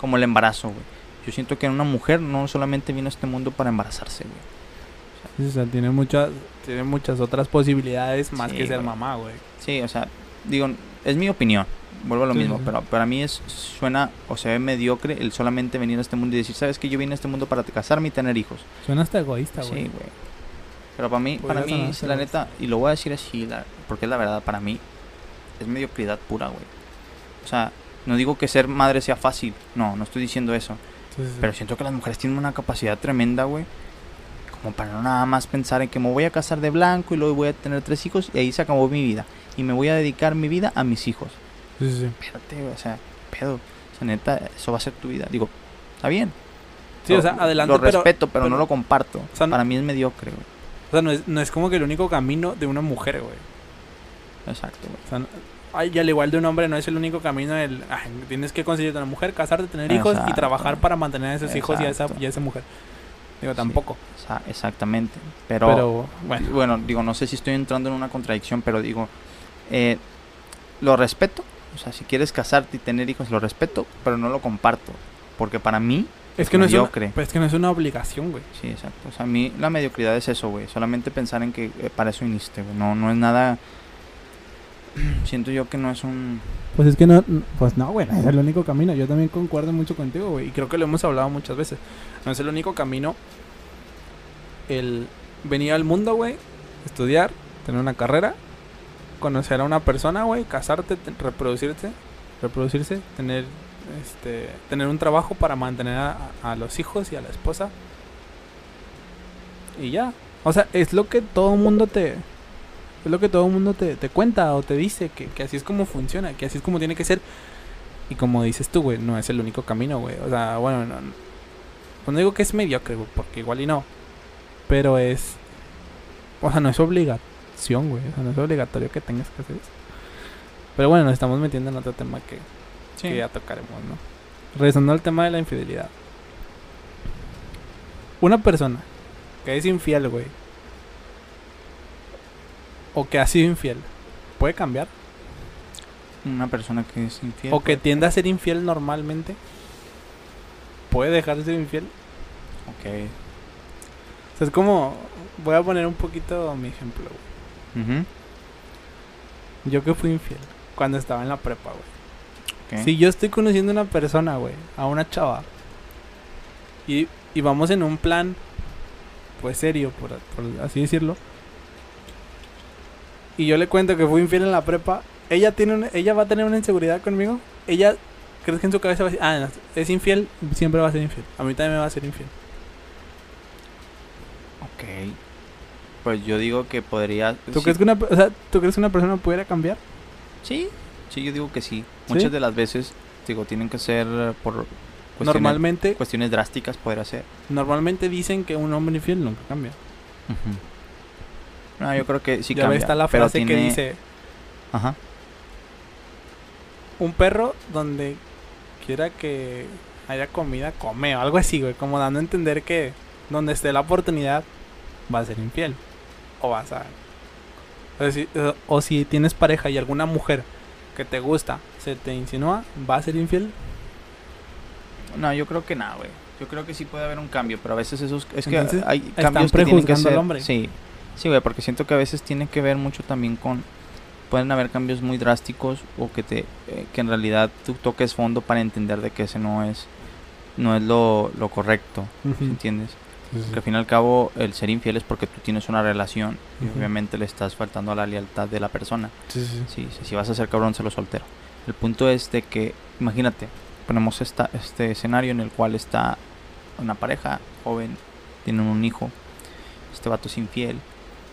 Como el embarazo, güey. Yo siento que una mujer no solamente vino a este mundo para embarazarse, güey. O sea, tiene muchas, tiene muchas otras posibilidades más Sí, que ser güey. mamá, güey. Sí, o sea, digo, es mi opinión. Vuelvo a lo Sí, mismo, sí, pero para mí es suena o se ve mediocre el solamente venir a este mundo y decir, ¿sabes que Yo vine a este mundo para casarme y tener hijos. Suena hasta egoísta, Sí, güey. güey. Pero para mí, para Podría mí, la neta, y lo voy a decir así, la- porque es la verdad, para mí es mediocridad pura, güey. O sea, No digo que ser madre sea fácil, no, no estoy diciendo eso. Sí, sí, sí. Pero siento que las mujeres tienen una capacidad tremenda, güey. Como para no nada más pensar en que me voy a casar de blanco y luego voy a tener tres hijos y ahí se acabó mi vida. Y me voy a dedicar mi vida a mis hijos. Sí, sí. Espérate, güey, o sea, pedo. O sea, neta, eso va a ser tu vida. Digo, está bien. Sí, o sea, adelante, Lo pero- respeto, pero, no lo comparto. o sea, para mí es mediocre, güey. O sea, no es, no es como que el único camino de una mujer, güey. Exacto, güey. O sea, no- ay, y al igual de un hombre no es el único camino ay, tienes que conseguirte una mujer, casarte, tener hijos y trabajar para mantener a esos hijos y a, esa, y a esa mujer. Digo, tampoco. Exactamente. Pero, Pero, bueno. bueno, digo, no sé si estoy entrando en una contradicción, pero digo, eh, lo respeto. O sea, si quieres casarte y tener hijos, lo respeto, pero no lo comparto. Porque para mí, Es que, no es una, pues es que no es una obligación, güey. sí, exacto. O sea, a mí la mediocridad es eso, güey. Solamente pensar en que eh, para eso viniste, güey. No, no es nada... Siento yo que no es un... Pues es que no, pues no, güey, es el único camino. Yo también concuerdo mucho contigo, güey. Y creo que lo hemos hablado muchas veces. No es el único camino el venir al mundo, güey, estudiar, tener una carrera, conocer a una persona, güey, casarte, te- reproducirse, tener este tener un trabajo para mantener a, a los hijos y a la esposa. Y ya. O sea, es lo que todo mundo te es lo que todo el mundo te, te cuenta o te dice, que, que así es como funciona, que así es como tiene que ser. Y como dices tú, güey, no es el único camino, güey. O sea, bueno, no, no, pues no digo que es mediocre, güey, porque igual y no. Pero es... O sea, no es obligación, güey. O sea, no es obligatorio que tengas que hacer eso. Pero bueno, nos estamos metiendo en otro tema que, que ya tocaremos, ¿no? Regresando al tema de la infidelidad. Una persona que es infiel, güey. O que ha sido infiel. ¿Puede cambiar? Una persona que es infiel. o que tiende a ser infiel normalmente. ¿Puede dejar de ser infiel? Ok. O sea, es como... Voy a poner un poquito mi ejemplo, güey. Yo que fui infiel cuando estaba en la prepa, güey. ok. Si yo estoy conociendo a una persona, güey, a una chava, y, y vamos en un plan, pues serio, por, por así decirlo, y yo le cuento que fui infiel en la prepa, ella tiene una- ella va a tener una inseguridad conmigo, ella, ¿crees que en su cabeza va a decir, ah, no, es infiel, siempre va a ser infiel, a mí también me va a ser infiel? Ok. Pues yo digo que podría... ¿Tú, sí, crees que una, o sea, ¿Tú crees que una persona pudiera cambiar? Sí, sí, yo digo que sí. ¿Sí? Muchas de las veces, digo, tienen que ser por cuestiones, Normalmente, cuestiones drásticas, podría ser. normalmente dicen que un hombre infiel nunca cambia. No, yo creo que sí ya cambia. está la frase que tiene- dice, Ajá. un perro donde quiera que haya comida, come o algo así, güey. Como dando a entender que donde esté la oportunidad va a ser infiel. O vas a... O si, o- si tienes pareja y alguna mujer que te gusta se te insinúa, va a ser infiel. No, yo creo que nada, güey. Yo creo que sí puede haber un cambio, pero a veces esos... Es que Entonces, hay están cambios que tienen que prejuzgando al hombre. Sí, sí, güey, porque siento que a veces tiene que ver mucho también con... Pueden haber cambios muy drásticos o que te eh, que en realidad tú toques fondo para entender de que ese no es no es lo, lo correcto, ¿sí ¿entiendes? Porque al fin y al cabo el ser infiel es porque tú tienes una relación y obviamente le estás faltando a la lealtad de la persona. Sí, sí, sí. Sí, sí, si vas a ser cabrón, se lo soltero. El punto es de que, imagínate, ponemos esta, este escenario en el cual está una pareja joven, tienen un hijo, este vato es infiel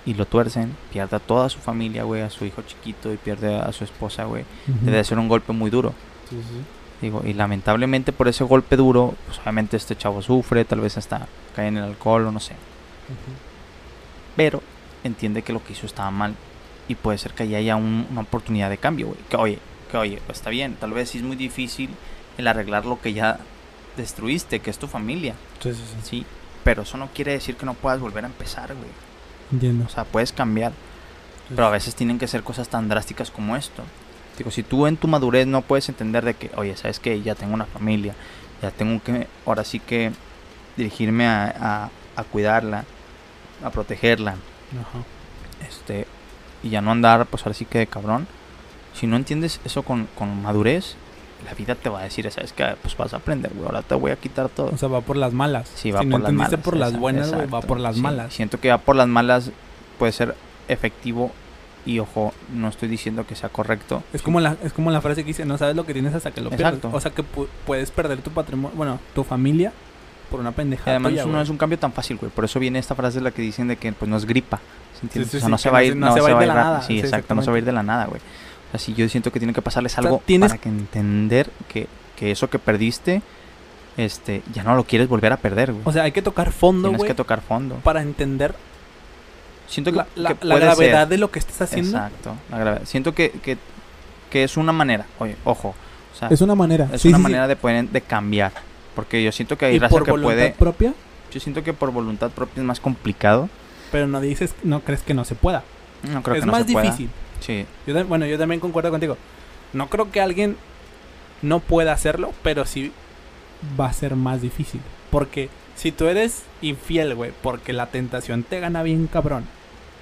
y lo tuercen, pierde a toda su familia, güey, a su hijo chiquito y pierde a su esposa, güey. Ujú. Debe de ser un golpe muy duro. Sí, sí. Digo, y lamentablemente por ese golpe duro, pues obviamente este chavo sufre, tal vez hasta cae en el alcohol o no sé. Pero entiende que lo que hizo estaba mal y puede ser que ahí haya un- una oportunidad de cambio, güey. Que oye, que oye, pues está bien, tal vez sí es muy difícil el arreglar lo que ya destruiste, que es tu familia, Sí, sí, sí. sí, pero eso no quiere decir que no puedas volver a empezar, güey. Entiendo. O sea, puedes cambiar, pero a veces tienen que ser cosas tan drásticas como esto. Digo, si tú en tu madurez no puedes entender de que, oye, sabes que ya tengo una familia, ya tengo que, ahora sí que dirigirme a, a, a cuidarla, a protegerla, Ajá. este y ya no andar pues ahora sí que de cabrón si no entiendes eso con, con madurez la vida te va a decir sabes que pues vas a aprender güey ahora te voy a quitar todo O sea, va por las malas. sí va si no por las entendiste malas por las buenas, güey, va exacto, por las sí. malas. siento que ya por las malas puede ser efectivo Y ojo, no estoy diciendo que sea correcto. Es como la, es como la frase que dice, no sabes lo que tienes hasta que lo pierdes. Exacto. O sea que pu- puedes perder tu patrimonio, bueno, tu familia por una Y pendejada. además tuya, no es un cambio tan fácil, güey. Por eso viene esta frase de la que dicen de que pues no es gripa. ¿sí o sea, sí, no no va a ir, no se va a ir de la nada. Sí, exacto, no se va a ir de la nada, güey. O sea, sí, yo siento que tiene que pasarles sea, algo tienes- para que entender que, que eso que perdiste, este, ya no lo quieres volver a perder, güey. O sea, hay que tocar fondo, Tienes que tocar fondo. para entender Siento que, la, la- que la puede gravedad ser. de lo que estás haciendo. Exacto, la gravedad. Siento que, que, que es una manera, oye, ojo, o sea, Es una manera. es sí, una sí, sí. manera de poder de cambiar. Porque yo siento que hay Y raza por que voluntad puede. propia, Yo siento que por voluntad propia es más complicado. pero no dices, no crees que no se pueda. No creo es que no más se pueda. Sí, Yo bueno, yo también concuerdo contigo. No creo que alguien no pueda hacerlo, pero sí va a ser más difícil. Porque si tú eres infiel, güey, porque la tentación te gana bien cabrón.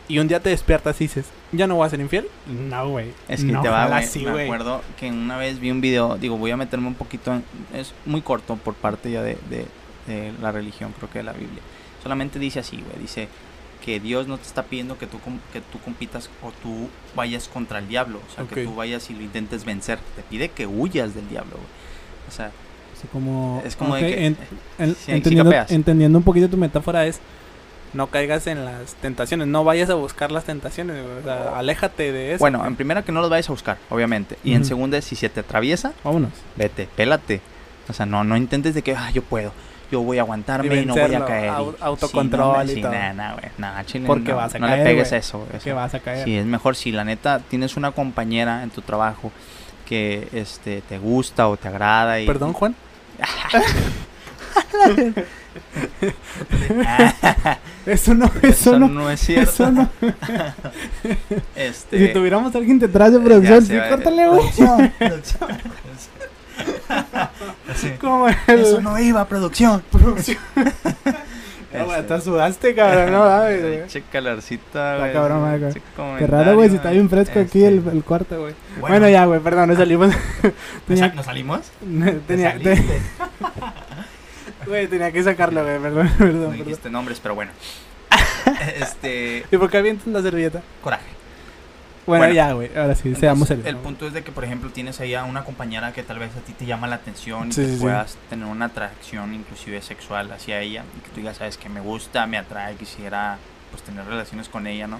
Y un día te despiertas y dices, ya no voy a ser infiel. No, güey. Es que no, te va, güey. sí, me acuerdo que una vez vi un video, digo, voy a meterme un poquito en, es muy corto por parte ya de, de- de la religión, creo que de la Biblia. Solamente dice así, güey, dice que Dios no te está pidiendo que tú que tú compitas o tú vayas contra el diablo, o sea, que tú vayas y lo intentes vencer, te pide que huyas del diablo, güey. O sea, Así como, es como de que en- entendiendo, un poquito tu metáfora es no caigas en las tentaciones, no vayas a buscar las tentaciones, o sea, aléjate de eso. bueno, en primera que no los vayas a buscar, obviamente, y en segunda si se te atraviesa, vámonos. vete, pélate. O sea, no, no intentes de que, ah, yo puedo, yo voy a aguantarme y, no voy a caer. y- autocontrol sí, y no, todo. Sí, nah, nah, chile, Porque no, vas a no caer, le pegues eso, güey, o Que vas a caer. Sí, es mejor si la neta tienes una compañera en tu trabajo que este te gusta o te agrada y Perdón, Juan. Eso no, eso, eso no. no es cierto. Eso no. Este Si tuviéramos a alguien detrás de ya producción, sí, córtale, güey. producción, producción. Sí. Como el- Eso no iba, producción. producción. No, güey, Este. hasta sudaste, cabrón. No, mames, güey. Che calarcita, Está güey. cabrón, güey, Qué raro, güey, si está bien fresco aquí este, el, el cuarto, güey. Bueno, ya, güey, perdón, no salimos. ¿Nos, tenía, ¿Nos salimos? tenía, ¿Te te- saliste? güey, tenía que sacarlo, güey, perdón, perdón, No perdón. dijiste nombres, pero bueno. este. ¿Y por qué avientas la servilleta? Coraje. Bueno, Bueno, ya, güey, ahora sí, seamos serios. El ¿no? punto es de que, por ejemplo, tienes ahí a una compañera que tal vez a ti te llama la atención y que sí, sí. puedas tener una atracción inclusive sexual hacia ella y que tú digas, sabes que me gusta, me atrae, quisiera pues tener relaciones con ella, ¿no?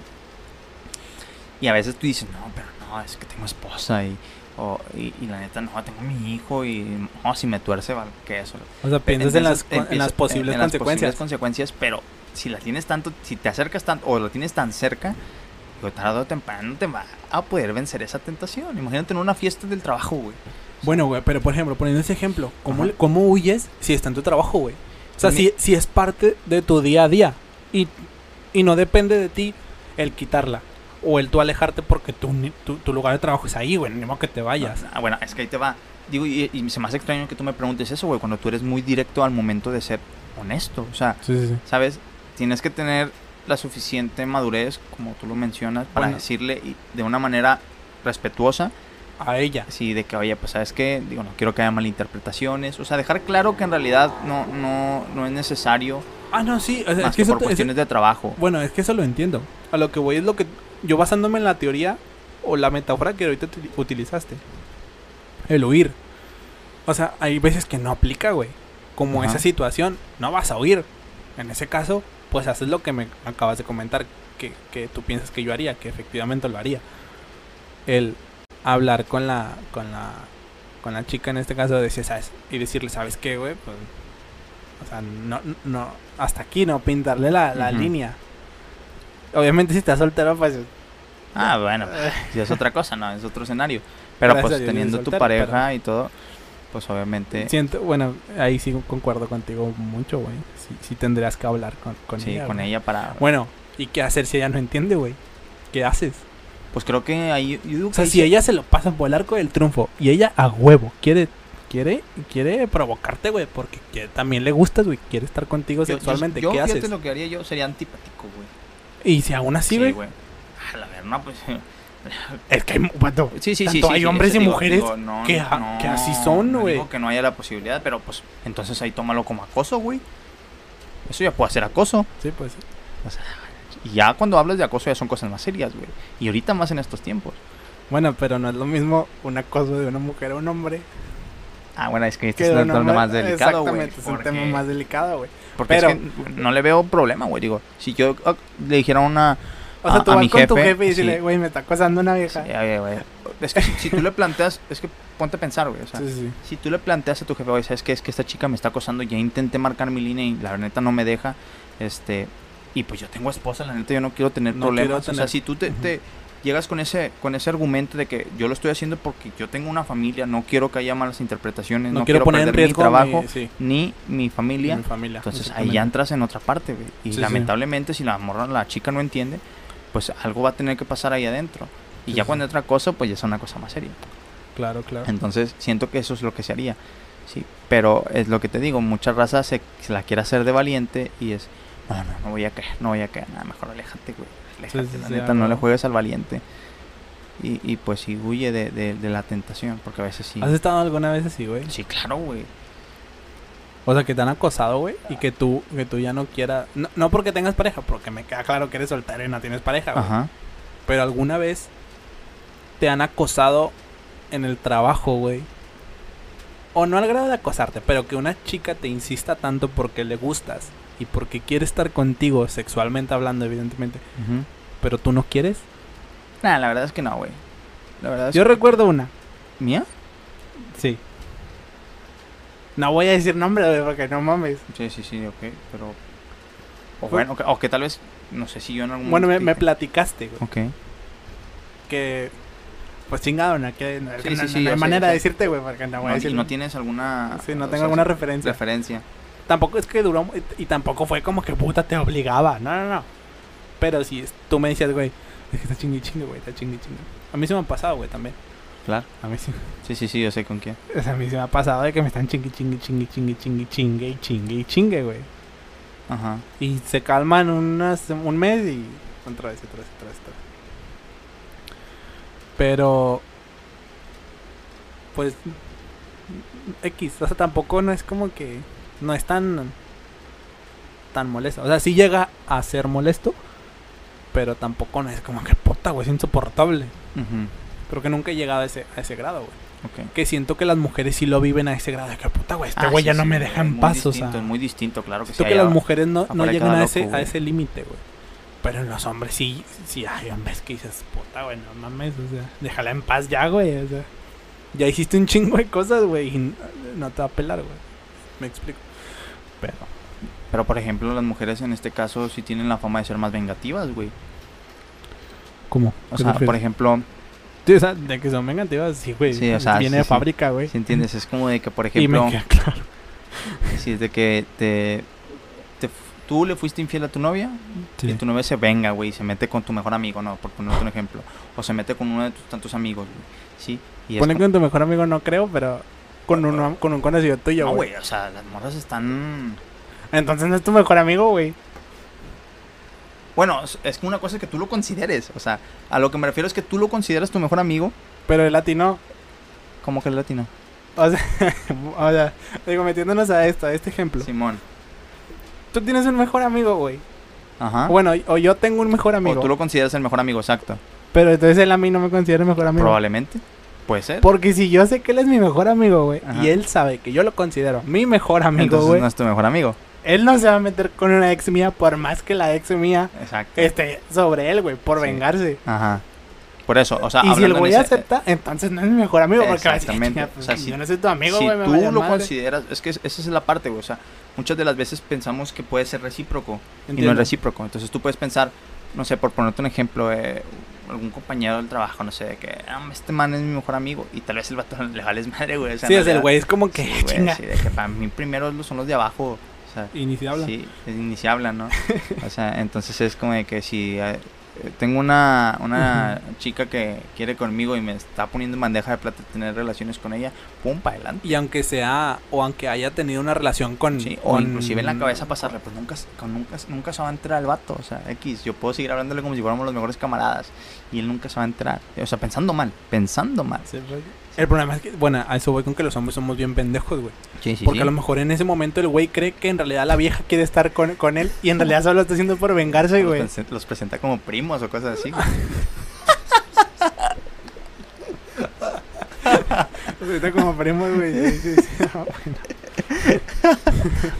Y a veces tú dices, no, pero no, es que tengo esposa y, o- y, y la neta, no, tengo mi hijo y si me tuerce, vale, que eso. O sea, piensas en las, en posibles en las consecuencias. posibles consecuencias, pero si la tienes tanto, si te acercas tanto o lo tienes tan cerca, digo, tarde o temprano te va a poder vencer esa tentación. Imagínate en una fiesta del trabajo, güey. Bueno, güey, pero por ejemplo, poniendo ese ejemplo, ¿cómo, Ajá. ¿cómo huyes si está en tu trabajo, güey? O sea, si, si es parte de tu día a día y, y no depende de ti el quitarla o el tú alejarte porque tu, tu, tu lugar de trabajo es ahí, güey, ni modo que te vayas. Ah, bueno, es que ahí te va. Digo, y, y se me hace extraño que tú me preguntes eso, güey, cuando tú eres muy directo al momento de ser honesto. O sea, Sí, sí, sí. ¿sabes? Tienes que tener la suficiente madurez, como tú lo mencionas, para Bueno. decirle de una manera respetuosa A ella. Sí, de que, oye, pues sabes qué, digo, no quiero que haya malinterpretaciones. O sea, dejar claro que en realidad no, no, no es necesario, Ah, no, sí. O sea, más es que, que eso, por cuestiones de trabajo. bueno, es que eso lo entiendo. A lo que voy es lo que yo basándome en la teoría o la metáfora que ahorita uti- utilizaste. El huir. O sea, hay veces que no aplica, güey. Como Ajá. esa situación, no vas a huir. En ese caso, pues haces lo que me acabas de comentar, que, que tú piensas que yo haría, que efectivamente lo haría. El hablar con la, con la, con la chica en este caso, decir, ¿sabes? Y decirle, ¿sabes qué, güey? Pues, o sea, no, no, hasta aquí, ¿no? Pintarle la, la línea. Obviamente si estás soltero, pues... Ah, bueno, si es otra cosa, no, es otro escenario. Pero Gracias pues teniendo tu pareja y todo, pues obviamente, Siento, bueno, ahí sí concuerdo contigo mucho, güey. Sí, sí tendrías que hablar con, con sí, ella. con güey. ella para... Bueno, ¿y qué hacer si ella no entiende, güey? ¿Qué haces? Pues creo que ahí... O sea, si sí- ella se lo pasa por el arco del triunfo y ella a huevo quiere, quiere, quiere provocarte, güey, porque quiere- también le gustas, güey, quiere estar contigo yo- yo- sexualmente, yo, ¿qué haces? lo que haría yo sería antipático, güey. Y si aún así, güey, A la ver, no, pues... es que hay, Sí, sí. Tanto sí, hay hombres y digo, mujeres digo, no, que a- no, que así son, no güey. digo que no haya la posibilidad, pero pues entonces ahí tómalo como acoso, güey. Eso ya puede ser acoso. sí, pues, O sea, Y ya cuando hablas de acoso ya son cosas más serias, güey. Y ahorita más en estos tiempos. Bueno, pero no es lo mismo un acoso de una mujer a un hombre. Ah, bueno, es que este es un un tema más delicado, güey. Exactamente, es un porque- tema más delicado, güey. Porque pero- es que no le veo problema, güey. Digo, si yo ah, le dijera a una... O sea, a- tú a vas mi con tu jefe, jefe y decirle, sí. güey, me está acosando una Sí, vieja. oye, güey. Es que si, tú le planteas... Es que ponte a pensar, güey. O sea, Sí, si tú le planteas a tu jefe, oye, ¿sabes qué? Es que esta chica me está acosando. Ya intenté marcar mi línea y la neta no me deja. Este... Y pues yo tengo esposa, la neta yo no quiero tener No problemas. quiero O sea, tener- si tú te, te llegas con ese con ese argumento de que yo lo estoy haciendo porque yo tengo una familia, no quiero que haya malas interpretaciones, No, no, quiero poner en mi riesgo trabajo mi, sí, ni mi familia. mi familia. Entonces ahí ya entras en otra parte, güey. Y Sí, sí. lamentablemente si la morra, la chica no entiende, pues algo va a tener que pasar ahí adentro. Y Sí, ya sí. cuando entra acoso, pues ya es una cosa más seria. Claro, claro. Entonces siento que eso es lo que se haría. Sí, pero es lo que te digo, mucha raza se, se la quiere hacer de valiente y es, no, no, no voy a caer, no voy a caer, nada, mejor aléjate, güey. Aléjate, sí, la neta, no le juegues al valiente. Y, y pues sí, huye de, de, de la tentación, porque a veces sí. ¿Has estado alguna vez así, güey? Sí, claro, güey. O sea, que te han acosado, güey, y que tú, que tú ya no quieras... No, no porque tengas pareja, porque me queda claro que eres soltero y no tienes pareja, güey. Ajá. Pero alguna vez te han acosado en el trabajo, güey. O no al grado de acosarte, pero que una chica te insista tanto porque le gustas y porque quiere estar contigo, sexualmente hablando, evidentemente, ujú. pero tú no quieres. Nah, la verdad es que no, güey. La verdad es Yo que- recuerdo una, ¿Mía? No voy a decir nombre, güey, porque no mames. Sí, sí, sí, ok, pero... O bueno, que- o que tal vez, no sé si yo en algún Bueno, me, momento me dije- platicaste, güey, Ok. que... Pues chingado, no, que, no, Sí, no- sí, no sí, hay yo sé, manera yo de sé. decirte, güey, porque no voy a No, decir... y no tienes alguna... Sí, no o tengo sea, alguna referencia. referencia. Tampoco es que duró y, y tampoco fue como que puta te obligaba. No, no, no. Pero si es- tú me decías, güey, es que está chingui chingue, güey, está chingui chingue. A mí se me ha pasado, güey, también. Claro. A mí sí. Sí, sí, sí, yo sé con quién. O sea, a mí se me ha pasado de que me están chingui chingue, chingue, chingue, chingue, chingue y chingue y chingue, güey. Ajá. Y se calman unas, un mes y otra vez, otra vez, otra vez, otra vez. Pero, pues, X, o sea, tampoco no es como que, no es tan, tan molesto. O sea, sí llega a ser molesto, pero tampoco no es como que puta, güey, es insoportable. Ujú. Creo que nunca he llegado a ese, a ese grado, güey. Que siento que las mujeres sí lo viven a ese grado de que puta, güey, este Ah, güey sí, ya no me deja en paz, o sea. Es muy distinto, claro que. Siento que las mujeres no, no llegan a loco, ese, a ese límite, güey. Pero en los hombres sí, sí hay hombres que dices, puta, güey, no mames, o sea, déjala en paz ya, güey, o sea. Ya hiciste un chingo de cosas, güey, y no te va a pelar, güey. Me explico. Pero, Pero, por ejemplo, las mujeres en este caso sí tienen la fama de ser más vengativas, güey. ¿cómo? O sea, por ejemplo, o sea, de que son vengativas, sí, güey. Sí, o sea, Viene sí, de sí. fábrica, güey. si entiendes, es como de que, por Y ejemplo, me queda claro. si es de que te, te tú le fuiste infiel a tu novia y tu novia se venga, güey, y se mete con tu mejor amigo, no, por ponerte un ejemplo. O se mete con uno de tus tantos amigos, güey. Sí. Y es Pone como- con tu mejor amigo, no creo, pero con, uno, con un conocido tuyo, No, güey. güey, o sea, las morras están... Entonces no es tu mejor amigo, güey. Bueno, es, que una cosa es que tú lo consideres. O sea, a lo que me refiero es que tú lo consideras tu mejor amigo. Pero el latino, como que el latino? o sea, o sea, digo, metiéndonos a esto, a este ejemplo. Simón. Tú tienes un mejor amigo, güey. Ajá. Bueno, o yo tengo un mejor amigo. O tú lo consideras el mejor amigo, exacto. Pero entonces él a mí no me considera el mejor amigo. Probablemente. Puede ser. Porque si yo sé que él es mi mejor amigo, güey, y él sabe que yo lo considero mi mejor amigo, Entonces güey, no es tu mejor amigo. Él no se va a meter con una ex mía por más que la ex mía Exacto. esté sobre él, güey, por Sí. vengarse. Ajá. Por eso, o sea, y si el güey acepta, entonces no es mi mejor amigo, porque va a decir, Exactamente. "Chinga, pues, O sea, si yo no soy tu amigo, si me tú vale lo madre". consideras, es que es- esa es la parte, güey. O sea, muchas de las veces pensamos que puede ser recíproco y no es recíproco. Entonces tú puedes pensar, no sé, por ponerte un ejemplo, eh, algún compañero del trabajo, no sé, de que "Ah, este man es mi mejor amigo y tal vez el vato le vales madre, güey. O sea, Sí, es el güey, es como que, Sí, sí, de que para mí primero son los de abajo. O sea, habla. Sí, es- habla, ¿no? o sea, entonces es como de que si tengo una, una chica que quiere conmigo y me está poniendo en bandeja de plata tener relaciones con ella, pum, para adelante. Y aunque sea, o aunque haya tenido una relación con... Sí, o con- inclusive en la cabeza pasarle, pues nunca, con- nunca, nunca se va a entrar el vato, o sea, X, yo puedo seguir hablándole como si fuéramos los mejores camaradas y él nunca se va a entrar, o sea, pensando mal, pensando mal. Sí, pues, El problema es que, bueno, a eso voy con que los hombres somos bien pendejos, güey. Sí, sí, Porque sí. a lo mejor en ese momento el güey cree que en realidad la vieja quiere estar con, con él y en realidad solo lo está haciendo por vengarse, los, güey. los presenta como primos o cosas así. Ahorita como primos, güey. sí, sí. No, bueno.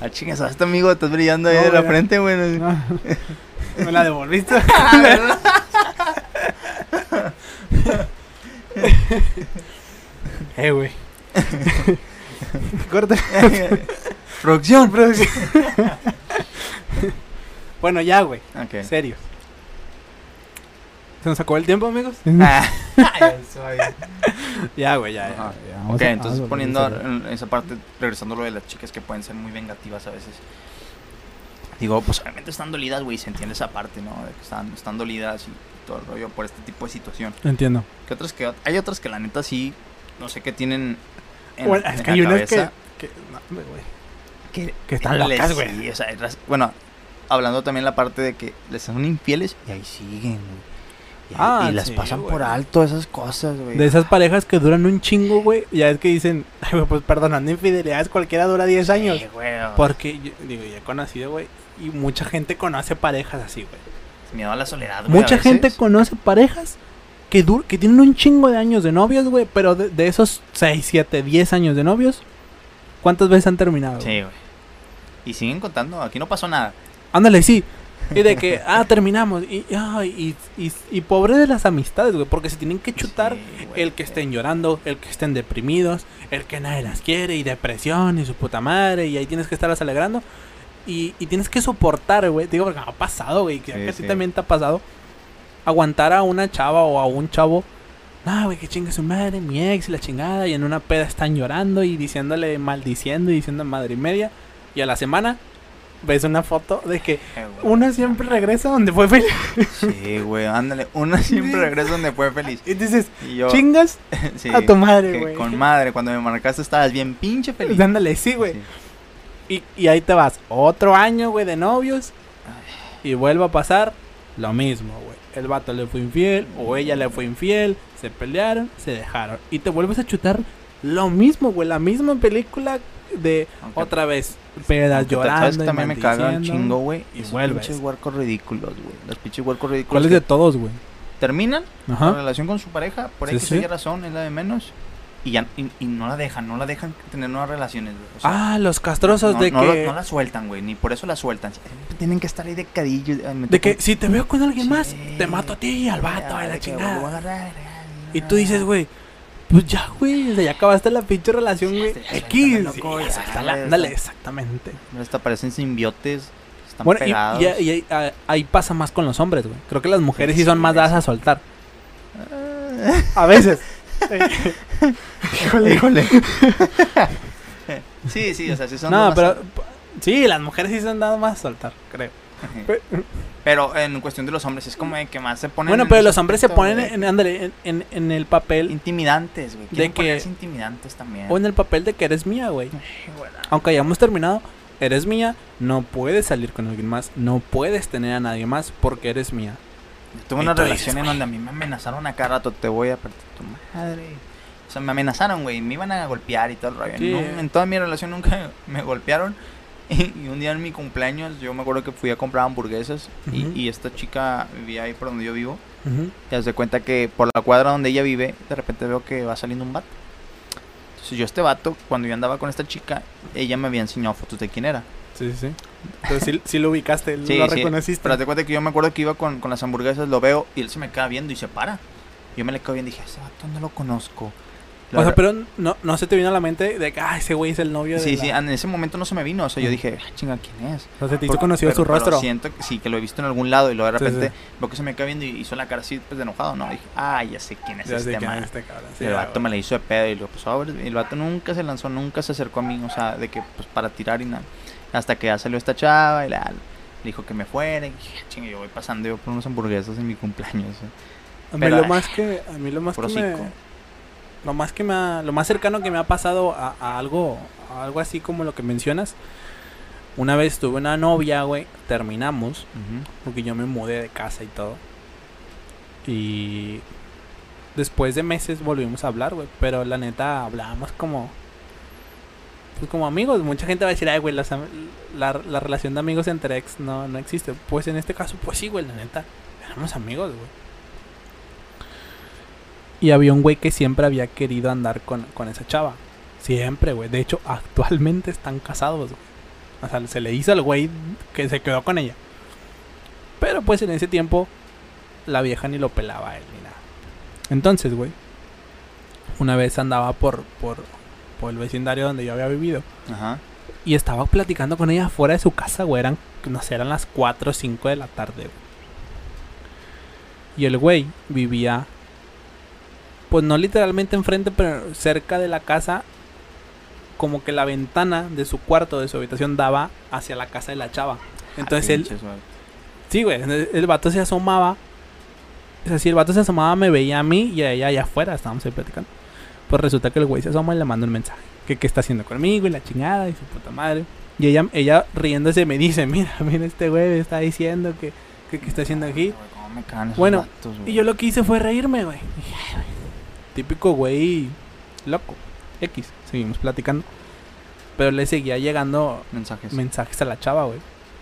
ah, chingas, este amigo, estás brillando ahí No, de la frente, güey. No. Me la devolviste. eh, güey. Corta. Producción. Producción. bueno, ya, güey. Ok. Serio. ¿Se nos acabó el tiempo, amigos? Ah, ya, güey, ya, ya. Ajá. ya. Vamos ok, a- entonces poniendo en esa parte, regresando a lo de las chicas que pueden ser muy vengativas a veces. Digo, pues obviamente están dolidas, güey, se entiende esa parte, ¿no? De que están, están dolidas y todo el rollo por este tipo de situación. Entiendo. Que otras que hay otras que la neta sí, no sé qué tienen en, Bueno, en es la que unas que, cabeza que, no, güey. que, que están les- locas, güey. sí, o sea, ras- bueno, hablando también la parte de que les son infieles y ahí siguen, güey. Y, Ah, y las sí, pasan por alto esas cosas, güey. De esas parejas que duran un chingo, güey. Ya es que dicen, ay, pues perdonando infidelidades, cualquiera dura 10 años. Sí, güey. Porque, yo- digo, ya he conocido, güey. Y mucha gente conoce parejas así, güey. Miedo a la soledad, güey. Mucha gente conoce parejas que, dur que tienen un chingo de años de novios, güey. Pero de, de esos 6, 7, 10 años de novios, ¿cuántas veces han terminado? Sí, güey. Y siguen contando, aquí no pasó nada. Ándale, sí. Y de que, ah, terminamos. Y, ay, y, y, y pobre de las amistades, güey. Porque se tienen que chutar Sí, güey. el que estén llorando, el que estén deprimidos, el que nadie las quiere y depresión y su puta madre. Y ahí tienes que estarlas alegrando. Y, y tienes que soportar, güey. Digo, porque me ha pasado, güey. Que, Sí, a también te ha pasado. Aguantar a una chava o a un chavo. No, güey, que chingue su madre, mi ex y la chingada. Y en una peda están llorando y diciéndole, maldiciendo y diciendo madre y media. Y a la semana ves una foto de que Eh, una siempre regresa donde fue feliz. Sí, güey, ándale. Una siempre regresa donde fue feliz. Y dices, Y yo. chingas sí, a tu madre, güey. Con madre, cuando me marcaste estabas bien pinche feliz. Ándale, sí, güey. Sí. Y, y ahí te vas. Otro año, güey, de novios. Y vuelve a pasar lo mismo, güey. El vato le fue infiel o ella le fue infiel. Se pelearon, se dejaron. Y te vuelves a chutar lo mismo, güey. La misma película de otra vez. Pedas aunque llorando. ¿Sabes que también me caga un chingo, güey? y vuelves. pinches huercos ridículos, güey. Los pinches huercos ridículos. ¿Cuál es que de todos, güey? terminan la Ajá. relación con su pareja, por Sí, X sí. Y razón, es la de menos. Y ya y, y no la dejan, no la dejan tener nuevas relaciones, güey. O sea, Ah, los castrosos no, de no que. la- no la sueltan, güey, ni por eso la sueltan. Tienen que estar ahí de cadillo. ay, De que si te veo con alguien más, te mato a ti y al vato, a la que, chingada. Y tú dices, güey, pues ya, güey, ya acabaste la pinche relación, güey. X. ándale, exactamente. Hasta parecen simbiotes, están Bueno, y, pegados. y- y ahí- ah, ahí pasa más con los hombres, güey. Creo que las mujeres sí son más dadas a soltar. A veces. Híjole. Híjole. sí, sí, o sea, sí son No, más- pero. Sí, las mujeres sí se han dado más a soltar, creo. Pe- Pero en cuestión de los hombres es como de que más se ponen. Bueno, en pero los hombres se ponen de en, ándale, en, en, en el papel. intimidantes, güey. de que- intimidantes también. O en el papel de que eres mía, güey. Güey, Aunque hayamos terminado, eres mía, no puedes salir con alguien más, no puedes tener a nadie más porque eres mía. Yo tuve una relación en donde a mí me amenazaron a cada rato, te voy a partir tu madre. O sea, me amenazaron, güey, me iban a golpear y todo el rollo. Sí. No, en toda mi relación nunca me golpearon. Y, un día en mi cumpleaños, yo me acuerdo que fui a comprar hamburguesas y, esta chica vivía ahí por donde yo vivo. Y haz de cuenta que por la cuadra donde ella vive, de repente veo que va saliendo un vato. Entonces yo este vato, cuando yo andaba con esta chica, ella me había enseñado fotos de quién era. Sí, sí, sí. Entonces sí, sí lo ubicaste, Sí, lo sí, reconociste. Pero de cuenta que yo me acuerdo que iba con, con las hamburguesas, lo veo y él se me queda viendo y se para. Yo me le quedo viendo y dije, ese vato no lo conozco. O sea, pero no, no se te vino a la mente de que, ah, ese güey es el novio de Sí, la- sí, en ese momento no se me vino. O sea, yo Mm. dije, ah, chinga, ¿quién es? O sea, te hizo conocido pero- su pero rostro. siento que sí, que lo he visto en algún lado y luego de Sí, repente sí. veo que se me queda viendo y hizo la cara así, pues de enojado, ¿no? dije, ah, ya sé quién es Ya este man. es este. Sí, el ah, vato me la hizo de pedo y lo pues sobre. Y el vato nunca se lanzó, nunca se acercó a mí, o sea, de que pues para tirar y nada. Hasta que ya salió esta chava y la, le dijo que me fuera. Y dije, chinga, yo voy pasando yo por unas hamburguesas en mi cumpleaños. ¿eh? A mí pero, lo ay, más que a mí lo más que me. Lo más que me ha- lo más cercano que me ha pasado a, a algo a algo así como lo que mencionas. Una vez tuve una novia, güey, terminamos porque yo me mudé de casa y todo. Y después de meses volvimos a hablar, güey. Pero la neta hablábamos como. Pues como amigos. Mucha gente va a decir, ay, güey, la, la relación de amigos entre ex no, no existe. Pues en este caso, pues sí, güey, la neta. Éramos amigos, güey. Y había un güey que siempre había querido andar con, con esa chava. Siempre, güey. De hecho, actualmente están casados, güey. O sea, se le hizo al güey que se quedó con ella. Pero pues en ese tiempo la vieja ni lo pelaba a él ni nada. Entonces, güey, una vez andaba por, por, por el vecindario donde yo había vivido Ajá. y estaba platicando con ella fuera de su casa, güey. Eran, no sé, eran las 4 o 5 de la tarde, güey. Y el güey vivía, pues no literalmente enfrente, pero cerca de la casa. Como que la ventana de su cuarto, de su habitación, daba hacia la casa de la chava. Entonces Ah, él, pinches. Sí, güey. El, vato se asomaba. O sea, si el vato se asomaba, me veía a mí y a ella allá afuera. Estábamos ahí platicando. Pues resulta que el güey se asoma y le manda un mensaje. Que qué está haciendo conmigo y la chingada y su puta madre. Y ella, ella riéndose me dice, mira, mira este güey me está diciendo que, que, que está haciendo aquí. Esos Bueno. Y yo lo que hice fue reírme, güey. Dije, "Ay, güey, Típico güey loco. X. Seguimos platicando. Pero le seguía llegando Mensajes. mensajes a la chava, güey.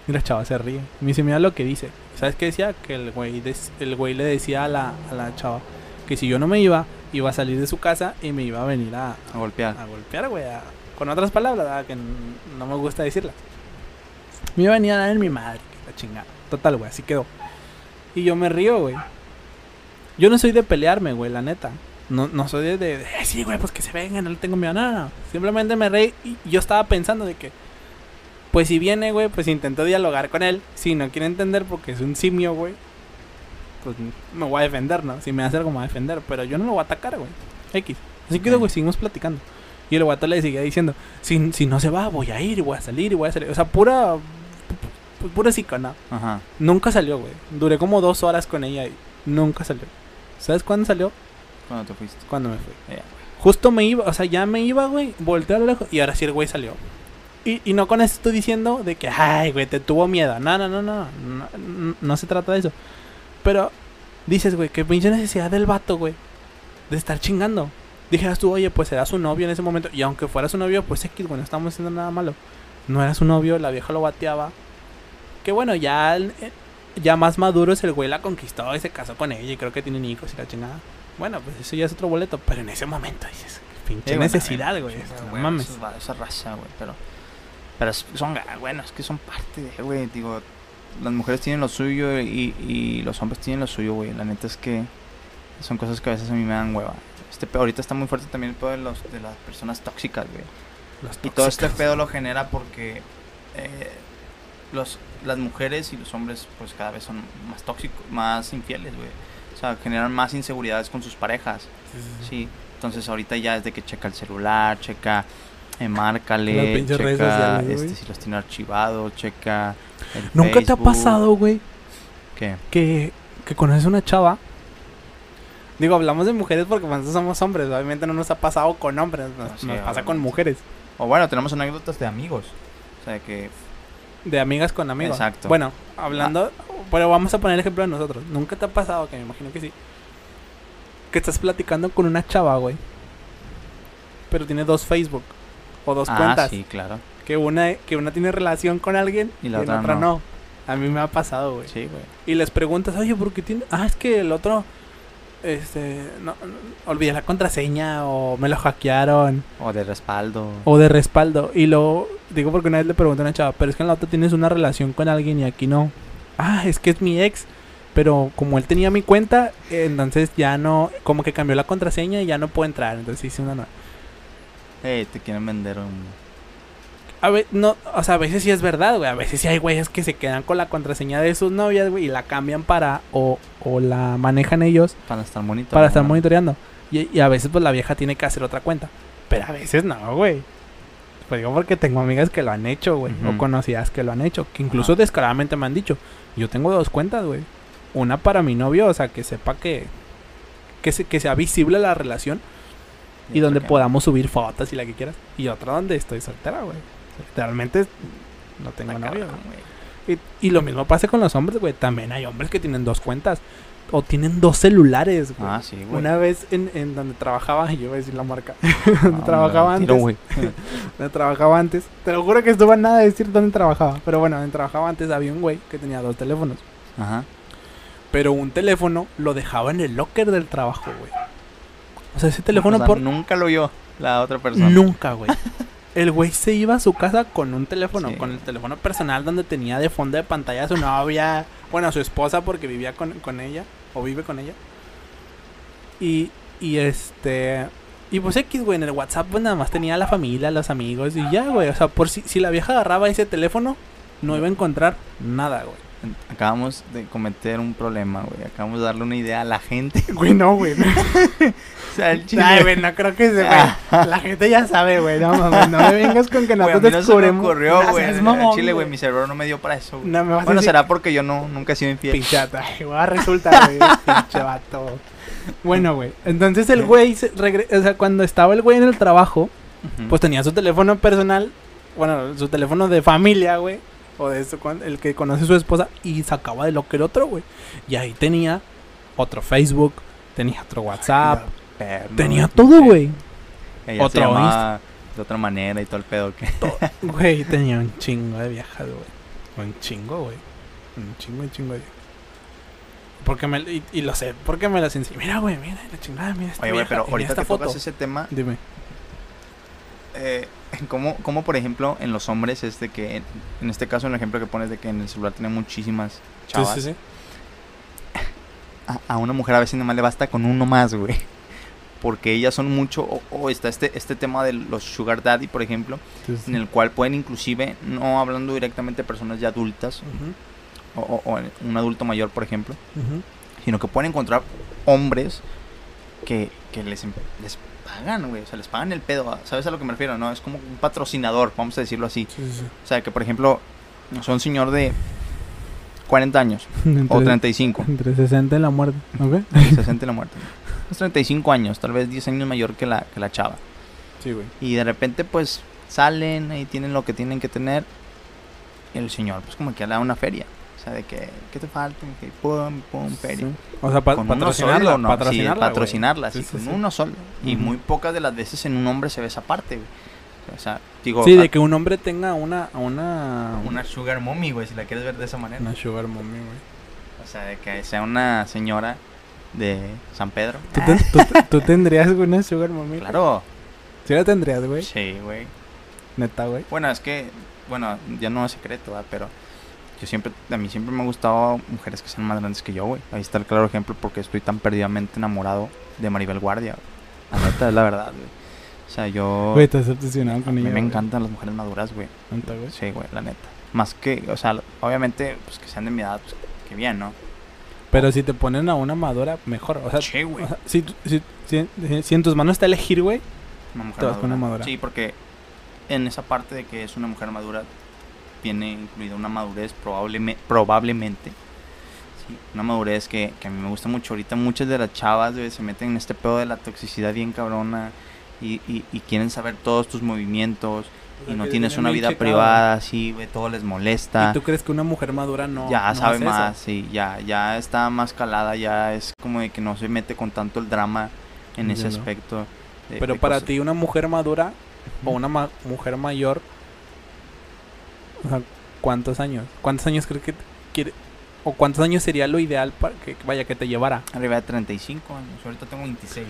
Y la chava se ríe. Me dice, mira lo que dice. ¿Sabes qué decía? Que el güey, el güey le decía a la, a la chava que si yo no me iba, iba a salir de su casa y me iba a venir a, A golpear. a golpear, güey. Con otras palabras, ¿verdad? que no me gusta decirlas. Me iba a venir a dar en mi madre, que la chingada. Total, güey, así quedó. Y yo me río, güey. Yo no soy de pelearme, güey, la neta. No, no soy de, de, de, "Eh, sí, güey, pues que se vengan, no le tengo miedo. No, no, no. Simplemente me reí y yo estaba pensando de que, pues si viene, güey, pues intento dialogar con él. Si no quiere entender porque es un simio, güey, pues me voy a defender, ¿no? Si me hace algo me voy a defender, pero yo no lo voy a atacar, güey. X. Así Ok. güey, seguimos platicando. Y el guato le seguía diciendo, si, si no se va, voy a ir y voy a salir y voy a salir. O sea, pura, pu- pura psicona. Ajá. Nunca salió, güey. Duré como dos horas con ella y nunca salió. ¿Sabes cuándo salió? Cuando te fuiste. Cuando me fui. Ya, Justo me iba, o sea, ya me iba, güey. Volteé a lo lejos y ahora sí el güey salió. Y, y no con eso estoy diciendo de que, ay, güey, te tuvo miedo. No, no, no, no. No, no, no se trata de eso. Pero dices, güey, que pinche necesidad del vato, güey. De estar chingando. Dijeras tú, oye, pues era su novio en ese momento. Y aunque fuera su novio, pues X, güey, no estamos haciendo nada malo. No era su novio, la vieja lo bateaba. Que bueno, ya, eh, ya más maduros el güey la conquistó y se casó con ella. Y creo que tienen hijos y la chingada. Bueno, pues eso ya es otro boleto. Pero en ese momento dices, pinche bueno, necesidad, eh, güey. no mames. Esa raza, güey. Pero, pero son, ga- bueno, es que son parte de, güey. Digo, las mujeres tienen lo suyo y, y los hombres tienen lo suyo, güey. La neta es que son cosas que a veces a mí me dan hueva. Este ahorita está muy fuerte también el pedo de, los, de las personas tóxicas, güey. Y todo este pedo lo genera porque eh, los, las mujeres y los hombres pues cada vez son más tóxicos, más infieles, güey. O sea, generan más inseguridades con sus parejas. Sí, entonces ahorita ya es de que checa el celular, checa, eh, márcale, checa sociales, este, si los tiene archivados, checa el ¿Nunca te ha pasado, güey, ¿Qué? que, que conoces una chava? Digo, hablamos de mujeres porque nosotros somos hombres. Obviamente no nos ha pasado con hombres, nos, sí, nos pasa con mujeres. O bueno, tenemos anécdotas de amigos. O sea, que De amigas con amigos. Exacto. Bueno, hablando. Pero vamos a poner el ejemplo de nosotros. Nunca te ha pasado, que me imagino que sí. Que estás platicando con una chava, güey. Pero tiene dos Facebook. O dos ah, cuentas. sí, claro. Que una, que una tiene relación con alguien Y la otra no. no. A mí me ha pasado, güey. Sí, güey. Y les preguntas, oye, ¿por qué tiene.? Ah, es que el otro. Este. No, no, olvidé la contraseña o me lo hackearon. O de respaldo. O de respaldo. Y lo digo porque una vez le pregunté a una chava, pero es que en la otra tienes una relación con alguien y aquí no. Ah, es que es mi ex. Pero como él tenía mi cuenta, entonces ya no. Como que cambió la contraseña y ya no puedo entrar. Entonces hice una nueva. Eh, te quieren vender un... A ver, no, o sea, a veces sí es verdad, güey. A veces sí hay güeyes que se quedan con la contraseña de sus novias, güey, y la cambian para. O, o la manejan ellos Para estar monitoreando. para estar monitoreando. Y, y a veces, pues la vieja tiene que hacer otra cuenta. Pero a veces no, güey. Pues digo porque tengo amigas que lo han hecho, güey. O conocidas que lo han hecho. Que incluso descaradamente me han dicho. Yo tengo dos cuentas, güey. Una para mi novio, o sea, que sepa que. Que, se- que sea visible la relación. Y donde otra que- podamos subir fotos y la que quieras. Y otra donde estoy soltera, güey. Literalmente no tengo Está novio. cabrón. Y, y lo mismo pasa con los hombres, güey. También hay hombres que tienen dos cuentas. o tienen dos celulares, güey. Ah, sí, güey. Una vez en, en donde trabajaba, y yo voy a decir la marca, No, donde trabajaba antes, güey. donde trabajaba antes, te lo juro que estuvo a nada de decir dónde trabajaba, pero bueno, donde trabajaba antes había un güey que tenía dos teléfonos, Ajá. pero un teléfono lo dejaba en el locker del trabajo, güey. O sea, ese teléfono O sea, por Nunca lo vio la otra persona. nunca, güey. El güey se iba a su casa con un teléfono, Sí. con el teléfono personal donde tenía de fondo de pantalla a su novia, bueno, a su esposa porque vivía con, con ella, o vive con ella. Y, y este... Y pues X, güey, en el WhatsApp pues nada más tenía a la familia, los amigos y ya, güey. O sea, por si, si la vieja agarraba ese teléfono, no iba a encontrar nada, güey. Acabamos de cometer un problema, güey. Acabamos de darle una idea a la gente. Güey, no, güey. o sea, el chile. Ay, güey, no creo que se, güey. La gente ya sabe, güey. No, mames, no me vengas con que Güey, a nosotros mí no se me descubrimos. ocurrió, güey. mamón, Chile, güey, mi cerebro no me dio para eso, güey. No me vas a Bueno, decir será porque yo no, nunca he sido infiel. Pichata. Ay, güey, resulta, güey. pinche vato. Bueno, güey. Entonces el güey, se regre- o sea, cuando estaba el güey en el trabajo, pues tenía su teléfono personal, bueno, su teléfono de familia, güey. O de eso, con- el que conoce a su esposa, y sacaba de lo que era otro, güey. Y ahí tenía otro Facebook, tenía otro WhatsApp, Perno, tenía todo, güey. Otro llamaba de otra manera y todo el pedo que. Güey, tenía un chingo de viejas, güey. Un chingo, güey. Un chingo, un chingo de viejas. Porque me, y, y lo sé, porque me las enseñé. Mira, güey, mira, la chingada, mira esta Oye, güey, pero ahorita esta que foto. tocas ese tema, Dime. Eh, ¿cómo, cómo, por ejemplo, en los hombres es de que, en, este caso, en el ejemplo que pones de que en el celular tiene muchísimas chavas, Sí, sí, sí. A, a una mujer a veces nada más le basta con uno más, güey. Porque ellas son mucho, o, está este, este tema de los sugar daddy, por ejemplo, en el cual pueden inclusive, no hablando directamente de personas ya adultas, o, o- o un adulto mayor, por ejemplo, sino que pueden encontrar hombres que, que les, em- les pagan, güey, o sea, les pagan el pedo, ¿sabes a lo que me refiero? No, es como un patrocinador, vamos a decirlo así. Sí, sí, sí. O sea, que por ejemplo, son señor de 40 años o Entre, 35, entre 60 y la muerte, ¿ok? 60 y la muerte. Es 35 años, tal vez 10 años mayor que la, que la chava. Sí, güey. Y de repente, pues, salen y tienen lo que tienen que tener. Y el señor, pues, como que le da una feria. O sea, de que, ¿qué te falta? Que pum, pum, feria. Sí. O sea, pa con uno patrocinarla, solo, ¿no? patrocinarla, sí, patrocinarla, Sí, con uno solo. Y muy pocas de las veces en un hombre se ve esa parte, güey. O sea, digo, Sí, de que un hombre tenga una... Una, una sugar mommy, güey, si la quieres ver de esa manera. una sugar mommy, güey. O sea, de que sea una señora de San Pedro. ¿Tú, ten- tú te- tú tendrías una sugar mommy? Claro. Sí la tendrías, güey. Sí, güey. Neta, güey. Bueno, es que, bueno, ya no es secreto, ¿verdad? pero yo siempre, a mí siempre me ha gustado mujeres que sean más grandes que yo, güey. Ahí está el claro ejemplo porque estoy tan perdidamente enamorado de Maribel Guardia. La neta, es la verdad, güey. O sea, yo... Güey, estás obsesionado a con mí ella. me güey. encantan las mujeres maduras, güey. Güey. Sí, güey, la neta. Más que, o sea, obviamente, pues que sean de mi edad, pues que bien, ¿no? Pero si te ponen a una madura, mejor. O sea, Sí, güey. o sea, si, si, si, si en tus manos está elegir, güey. Una mujer Te vas con una madura. Sí, porque en esa parte de que es una mujer madura viene incluida una madurez probablemente, probablemente. Sí, una madurez que, que a mí me gusta mucho. Ahorita muchas de las chavas güey, se meten en este pedo de la toxicidad bien cabrona y, y, y quieren saber todos tus movimientos y no tienes una vida privada así, güey, todo les molesta. ¿Y tú crees que una mujer madura no ya no sabe hace más, eso? sí, ya, ya está más calada, ya es como de que no se mete con tanto el drama en ese aspecto. Pero para cosas- ti una mujer madura o una ma- mujer mayor, o sea, ¿cuántos años? ¿Cuántos años crees que quiere o cuántos años sería lo ideal para que vaya que te llevara? Arriba de 35 años, ahorita tengo 26.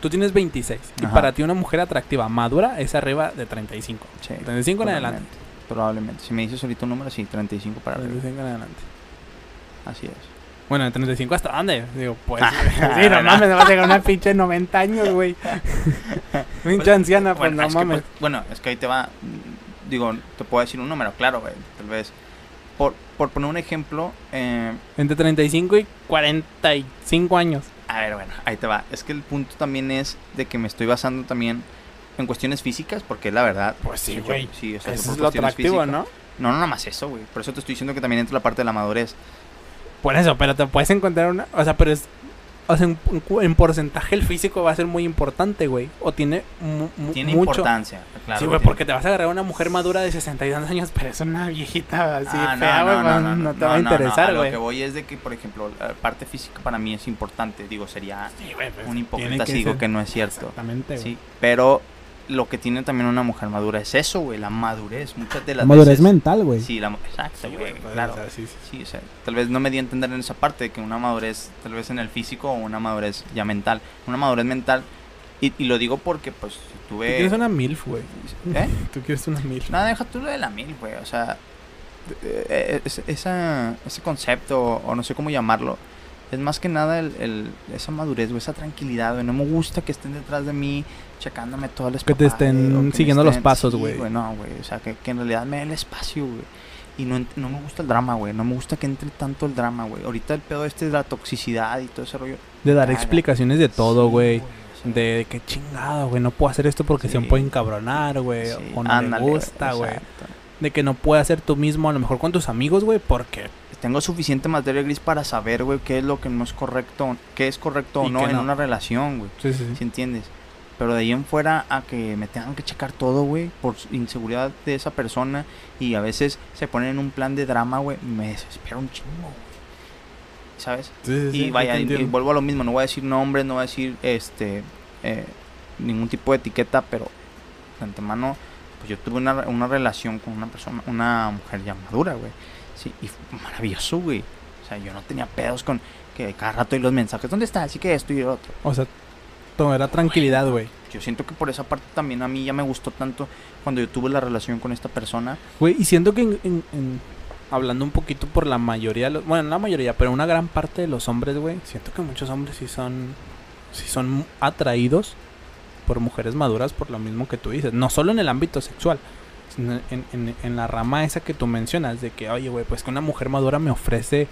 Tú tienes 26 y Ajá. para ti una mujer atractiva madura es arriba de 35. Sí, 35 en adelante. probablemente. Si me dices ahorita un número, sí, 35 para arriba. 35 en adelante. Así es. Bueno, de 35 hasta dónde? Digo, pues. Sí, no mames, me va a llegar una pinche 90 años, güey. Pinche anciana, pues no es que, mames. pues, bueno, es que ahí te va. Digo, te puedo decir un número, claro, güey. Tal vez. Por, por poner un ejemplo, eh, Entre 35 y 45 años. a ver, bueno, ahí te va. Es que el punto también es de que me estoy basando también en cuestiones físicas, porque la verdad. Pues sí, güey. Sí, o sea, Eso es lo atractivo, físicas. ¿no? No, no, nada más eso, güey. Por eso te estoy diciendo que también entra la parte de la madurez. Por eso, pero te puedes encontrar una. O sea, pero es. O sea, en, en porcentaje el físico va a ser muy importante, güey. O tiene mu- Tiene mucho. importancia, claro. sí, güey, porque te vas a agarrar a una mujer madura de 62 años, pero es una viejita así Ah, fea, güey, no, no te va a no, no, interesar, güey. Lo que voy es de que, por ejemplo, la parte física para mí es importante. Digo, sería Sí, güey, pues, un hipócrita si digo que no es cierto. Exactamente, güey. Sí, pero lo que tiene también una mujer madura es eso, güey, la madurez. Muchas de La las madurez veces... mental, güey. Sí, la, exacto, güey, pues, claro. sí, sí. Sí, o sea, tal vez no me di a entender en esa parte de que una madurez, tal vez en el físico o una madurez ya mental. Una madurez mental, y, y lo digo porque, pues, Tú tuve... quieres una MILF, güey. ¿Eh? Tú quieres una MILF. No, deja tú lo de la mil, güey. O sea, eh, es- esa, ese concepto, o no sé cómo llamarlo, es más que nada el, el- esa madurez, güey, esa tranquilidad, güey. No me gusta que estén detrás de mí, checándome todo el Que te estén siguiendo los pasos, sí, güey. No, güey. O sea, que, que en realidad me dé el espacio, güey. Y no, no me gusta el drama, güey. No me gusta que entre tanto el drama, güey. Ahorita el pedo este de la toxicidad y todo ese rollo. De dar caga. explicaciones de todo, Sí, güey. o sea, De que chingado, güey, no puedo hacer esto porque se Sí. me puede encabronar, güey. sí, o no ándale, me gusta, güey. De que no puedes ser tú mismo, a lo mejor con tus amigos, güey, porque tengo suficiente materia gris para saber, güey, qué es lo que no es correcto, qué es correcto o no en no. una relación, güey. Sí, sí, ¿Sí entiendes? Pero de ahí en fuera a que me tengan que checar todo, güey, por inseguridad de esa persona y a veces se ponen en un plan de drama, güey, me desespera un chingo, güey. ¿Sabes? y vaya, y, y vuelvo a lo mismo, no voy a decir nombres, no voy a decir este eh, ningún tipo de etiqueta, pero de antemano, pues yo tuve una, una relación con una persona, una mujer ya madura, güey. Sí, y fue maravilloso, güey. O sea, yo no tenía pedos con que cada rato y los mensajes, ¿dónde está? Así que esto y lo otro. O sea, era tranquilidad, güey. Yo siento que por esa parte también a mí ya me gustó tanto cuando yo tuve la relación con esta persona. Güey, y siento que en, en- en- hablando un poquito por la mayoría, de los- bueno, no la mayoría, pero una gran parte de los hombres, güey, siento que muchos hombres sí son, sí son atraídos por mujeres maduras por lo mismo que tú dices. No solo en el ámbito sexual, sino en, en- en la rama esa que tú mencionas, de que, oye, güey, pues que una mujer madura me ofrece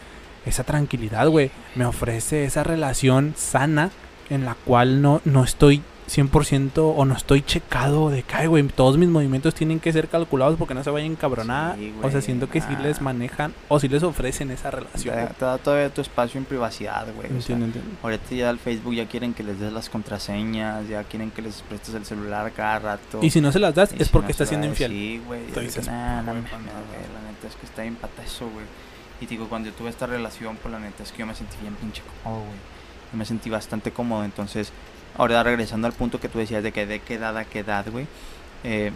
esa tranquilidad, güey, me ofrece esa relación sana en la cual no, no estoy 100% o no estoy checado de que, güey, todos mis movimientos tienen que ser calculados porque no se vayan a encabronar. Sí, o sea, siento que sí ah. les manejan o sí les ofrecen esa Te, relación. da- te da todavía tu espacio en privacidad, güey. o sea, Entiendo, entiendo. ahorita ya al Facebook ya quieren que les des las contraseñas, ya quieren que les prestes el celular cada rato. Y si no se las das Y es si porque no está se siendo infiel. Sí, güey. Tú yo digo, dices, "Nah, no güey, mames, pues, no, güey, güey". La neta es que está bien pata eso, güey. Y digo, cuando yo tuve esta relación, pues la neta es que yo me sentí bien pinche cómodo, güey. Yo me sentí bastante cómodo. Entonces, ahora regresando al punto que tú decías de que de qué edad a qué edad, güey. eh,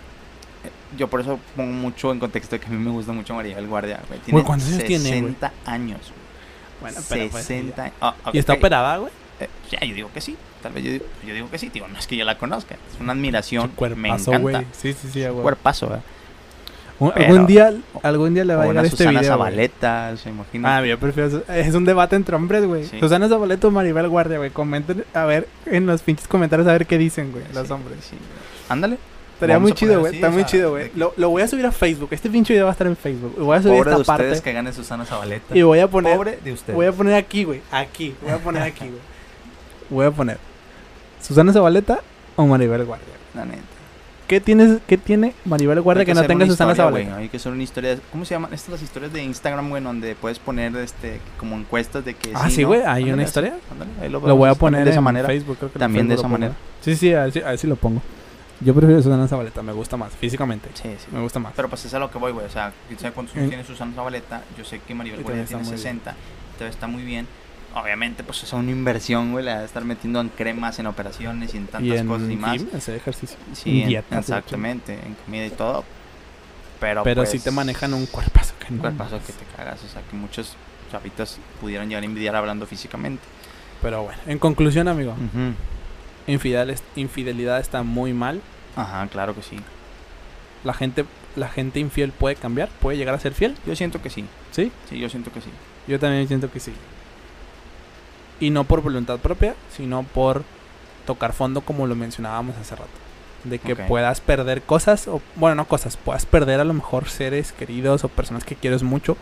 eh, yo por eso pongo mucho en contexto de que a mí me gusta mucho María del Guardia, güey. Tiene Güey, ¿cuántos años tiene, güey? 60 años, güey. Bueno, pero pues, 60 Ah, ¿Y está operada, güey? Eh, ya, yo digo que sí. Tal vez yo, digo- yo digo que sí. Digo, no es que yo la conozca. Es una admiración. Su me cuerpazo, encanta. güey. Sí, sí, sí, güey. Cuerpazo, ¿verdad? Algún día, algún día le va a llegar este Susana video. güey. Zabaleta, se imagina. Ah, yo prefiero. Es un debate entre hombres, güey. Sí. Susana Zabaleta o Maribel Guardia, güey. Comenten, a ver, en los pinches comentarios, a ver qué dicen, güey, los Sí, hombres. sí. Ándale. Estaría muy chido, güey. Está muy chido, güey. Lo, lo voy a subir a Facebook. Este pinche video va a estar en Facebook. Voy a subir Pobre de esta ustedes parte. que gane Susana Zabaleta. Y voy a poner. Pobre de ustedes. Voy a poner aquí, güey. Aquí. Voy a poner aquí, güey. Voy a poner. ¿Susana Zabaleta o Maribel Guardia? La neta. ¿Qué, tienes, ¿Qué tiene Maribel Guardia que no tenga Susana Zabaleta? Hay que hacer una historia. ¿Cómo se llaman? Estas las historias de Instagram, güey, donde puedes poner este como encuestas de que. Ah, sí, ¿no? güey. Hay Ándale, una historia. ándale, ahí lo, Lo voy a poner de esa en manera. Facebook. Creo que También de esa manera. Sí, sí, a ver, si- a ver si lo pongo. Yo prefiero Susana Zabaleta. Me gusta más. Físicamente. Sí, sí. Me gusta más. Pero pues es a lo que voy, güey. O sea, yo sé cuántos años Mm. tiene Susana Zabaleta. Yo sé que Maribel Guardia tiene está muy bien. 60. Todavía está muy bien. Obviamente, pues es una inversión, güey. La de estar metiendo en cremas, en operaciones y en tantas y en cosas y más. gym, ejercicio. Sí, exactamente. En comida y todo. Pero, Pero pues, sí te manejan un cuerpazo que un no. cuerpazo mames. que te cagas. O sea, que muchos chavitos pudieran llegar a envidiar hablando físicamente. Pero bueno, en conclusión, amigo, infidelidad, infidelidad está muy mal. Ajá, claro que sí. La gente, la gente infiel puede cambiar, puede llegar a ser fiel, Yo siento que sí. ¿sí? Sí, yo siento que sí. Yo también siento que sí. Y no por voluntad propia, sino por tocar fondo como lo mencionábamos hace rato. De que puedas perder cosas, o bueno, no cosas, puedas perder a lo mejor seres queridos o personas que quieres mucho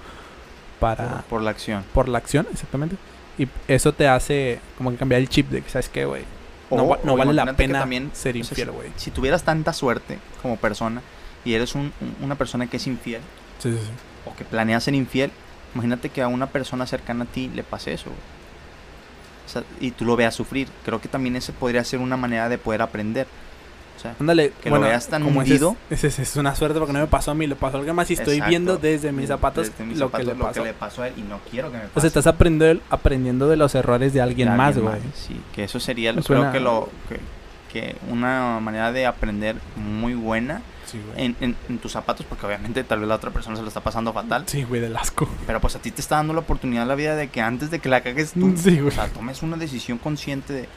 para Por, por la acción. por la acción, exactamente. Y eso te hace como que cambiar el chip de que, ¿sabes qué, güey? No, vale la pena también, ser o sea, infiel, güey. Si tuvieras tanta suerte como persona y eres un- un- una persona que es infiel Sí, sí, sí. o que planea ser infiel, imagínate que a una persona cercana a ti le pase eso. güey. O sea, y tú lo veas sufrir. Creo que también ese podría ser una manera de poder aprender. O sea, Ándale, que lo veas tan como hundido. Es, una suerte porque no me pasó a mí, le pasó a alguien más y estoy Exacto. viendo desde mis zapatos Desde mis lo que le pasó. le pasó a él y no quiero que me pase. O sea, estás aprendiendo, aprendiendo de los errores de alguien de más, güey. Sí, que eso sería, Me creo que lo que, que una manera de aprender muy buena Sí, en, en- en tus zapatos, porque obviamente tal vez la otra persona se lo está pasando fatal, Sí, güey, del asco. pero pues a ti te está dando la oportunidad en la vida de que antes de que la cagues tú, Sí, o sea, tomes una decisión consciente de,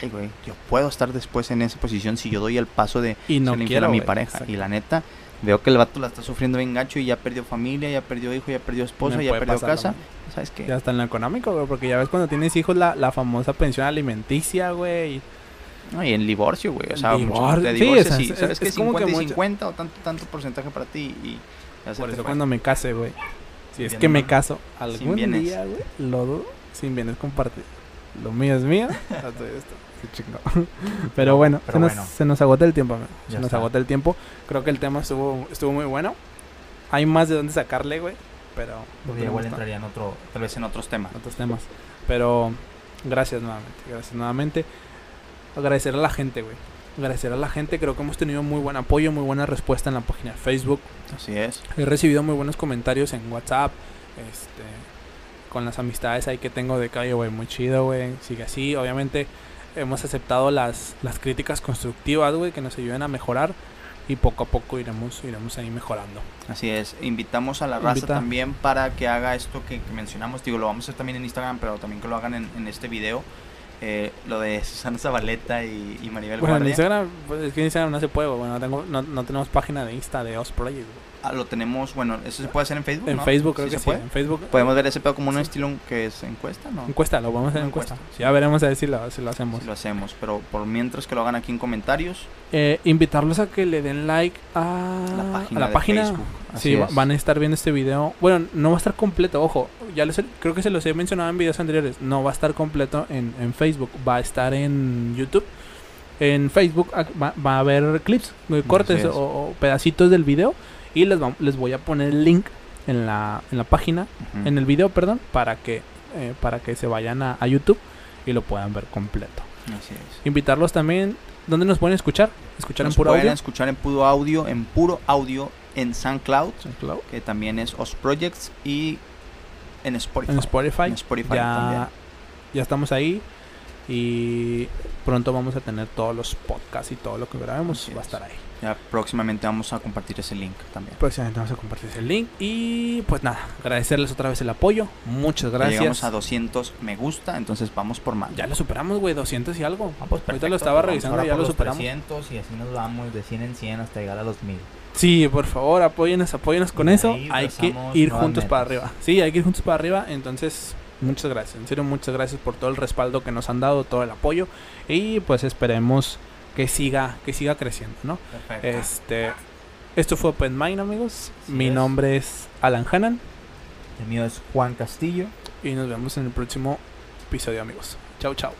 ay, güey, yo puedo estar después en esa posición si yo doy el paso de Y no quiero a mi pareja. Exacto. Y la neta, veo que el vato la está sufriendo bien gacho y ya perdió familia, ya perdió hijo, ya perdió esposa, Me ya perdió pasar casa. ¿Sabes qué? Ya está en lo económico, güey, porque ya ves cuando tienes hijos la, la famosa pensión alimenticia, güey. y- No, y en divorcio, güey. O sea, divor- de sí, divorcio, o sea, sí. es- Sabes es- que es como que 50 y mucho- 50 o tanto, tanto porcentaje para ti y ya Por eso cuando me case, güey. Si es que me caso algún día, güey, lo dudo, sin bienes compartidos. Lo mío es mío. Pero bueno, pero se, nos, bueno. se nos agota el tiempo. Se nos está. agota el tiempo. Creo que el tema estuvo, estuvo muy bueno. Hay más de dónde sacarle, güey. Pero Porque igual entraría en otro. Tal vez en otros temas. otros temas. Pero gracias nuevamente, gracias nuevamente. Agradecer a la gente, güey. Agradecer a la gente, creo que hemos tenido muy buen apoyo, muy buena respuesta en la página de Facebook. Así es. He recibido muy buenos comentarios en WhatsApp, este, con las amistades ahí que tengo de calle, güey, muy chido, güey. Sigue así, obviamente hemos aceptado las, las críticas constructivas, güey, que nos ayuden a mejorar y poco a poco iremos, iremos ahí mejorando. Así es. Invitamos a la raza Invita. también para que haga esto que, que mencionamos. Digo, lo vamos a hacer también en Instagram, pero también que lo hagan en, en este video. Eh, lo de Susana Zabaleta y, y Maribel Bueno, en Guardia. Instagram, pues es que en Instagram no se puede. Bueno, no, tengo, no, no tenemos página de Insta de Os Project, lo tenemos, bueno, eso se puede hacer en Facebook. En ¿no? Facebook creo ¿Sí que se sí. puede? En Facebook. Podemos ver ese pedo como un Sí. estilo que es encuesta, ¿no? Encuesta, lo vamos a hacer encuesta. encuesta. Sí, ya veremos a ver si lo, si lo hacemos. Lo hacemos, pero por mientras que lo hagan aquí en comentarios, Eh, invitarlos a que le den like a la página a la de página. Facebook. Sí, Así es. van a estar viendo este video. Bueno, no va a estar completo, ojo. Ya les, creo que se los he mencionado en videos anteriores. No va a estar completo en, en Facebook. Va a estar en YouTube. En Facebook ah, va, va a haber clips, eh, cortes es. o, o pedacitos del video. Y les, va- les voy a poner el link en la, en la página, en el video, perdón, para que, eh, para que se vayan a, a YouTube y lo puedan ver completo. Así es. Invitarlos también. ¿Dónde nos pueden escuchar? Escuchar Nos en puro pueden audio. escuchar en puro audio, en puro audio en SoundCloud, SoundCloud, que también es Os Projects, y en Spotify. En Spotify. En Spotify también. ya, ya estamos ahí. Y pronto vamos a tener todos los podcasts y todo lo que grabemos. Así va a es. estar ahí. Ya próximamente vamos a compartir ese link también. Próximamente vamos a compartir ese link. Y pues nada, agradecerles otra vez el apoyo. Muchas Ya gracias. Llegamos a 200 me gusta, entonces vamos por más. Ya lo superamos, güey, 200 y algo. Ah, pues Ahorita lo estaba pues revisando, ya lo superamos. 300 y así nos vamos de 100 en 100 hasta llegar a los 1000. Sí, por favor, apóyenos, apóyenos con Y eso. Hay que ir juntos para arriba. Sí, hay que ir juntos para arriba. Entonces, muchas gracias. En serio, muchas gracias por todo el respaldo que nos han dado, todo el apoyo. Y pues esperemos que siga, que siga creciendo, ¿no? Perfecto. Este, esto fue Open Mind, amigos. Mi es. nombre es Alan Hanan. El mío es Juan Castillo. Y nos vemos en el próximo episodio, amigos. Chau, chau.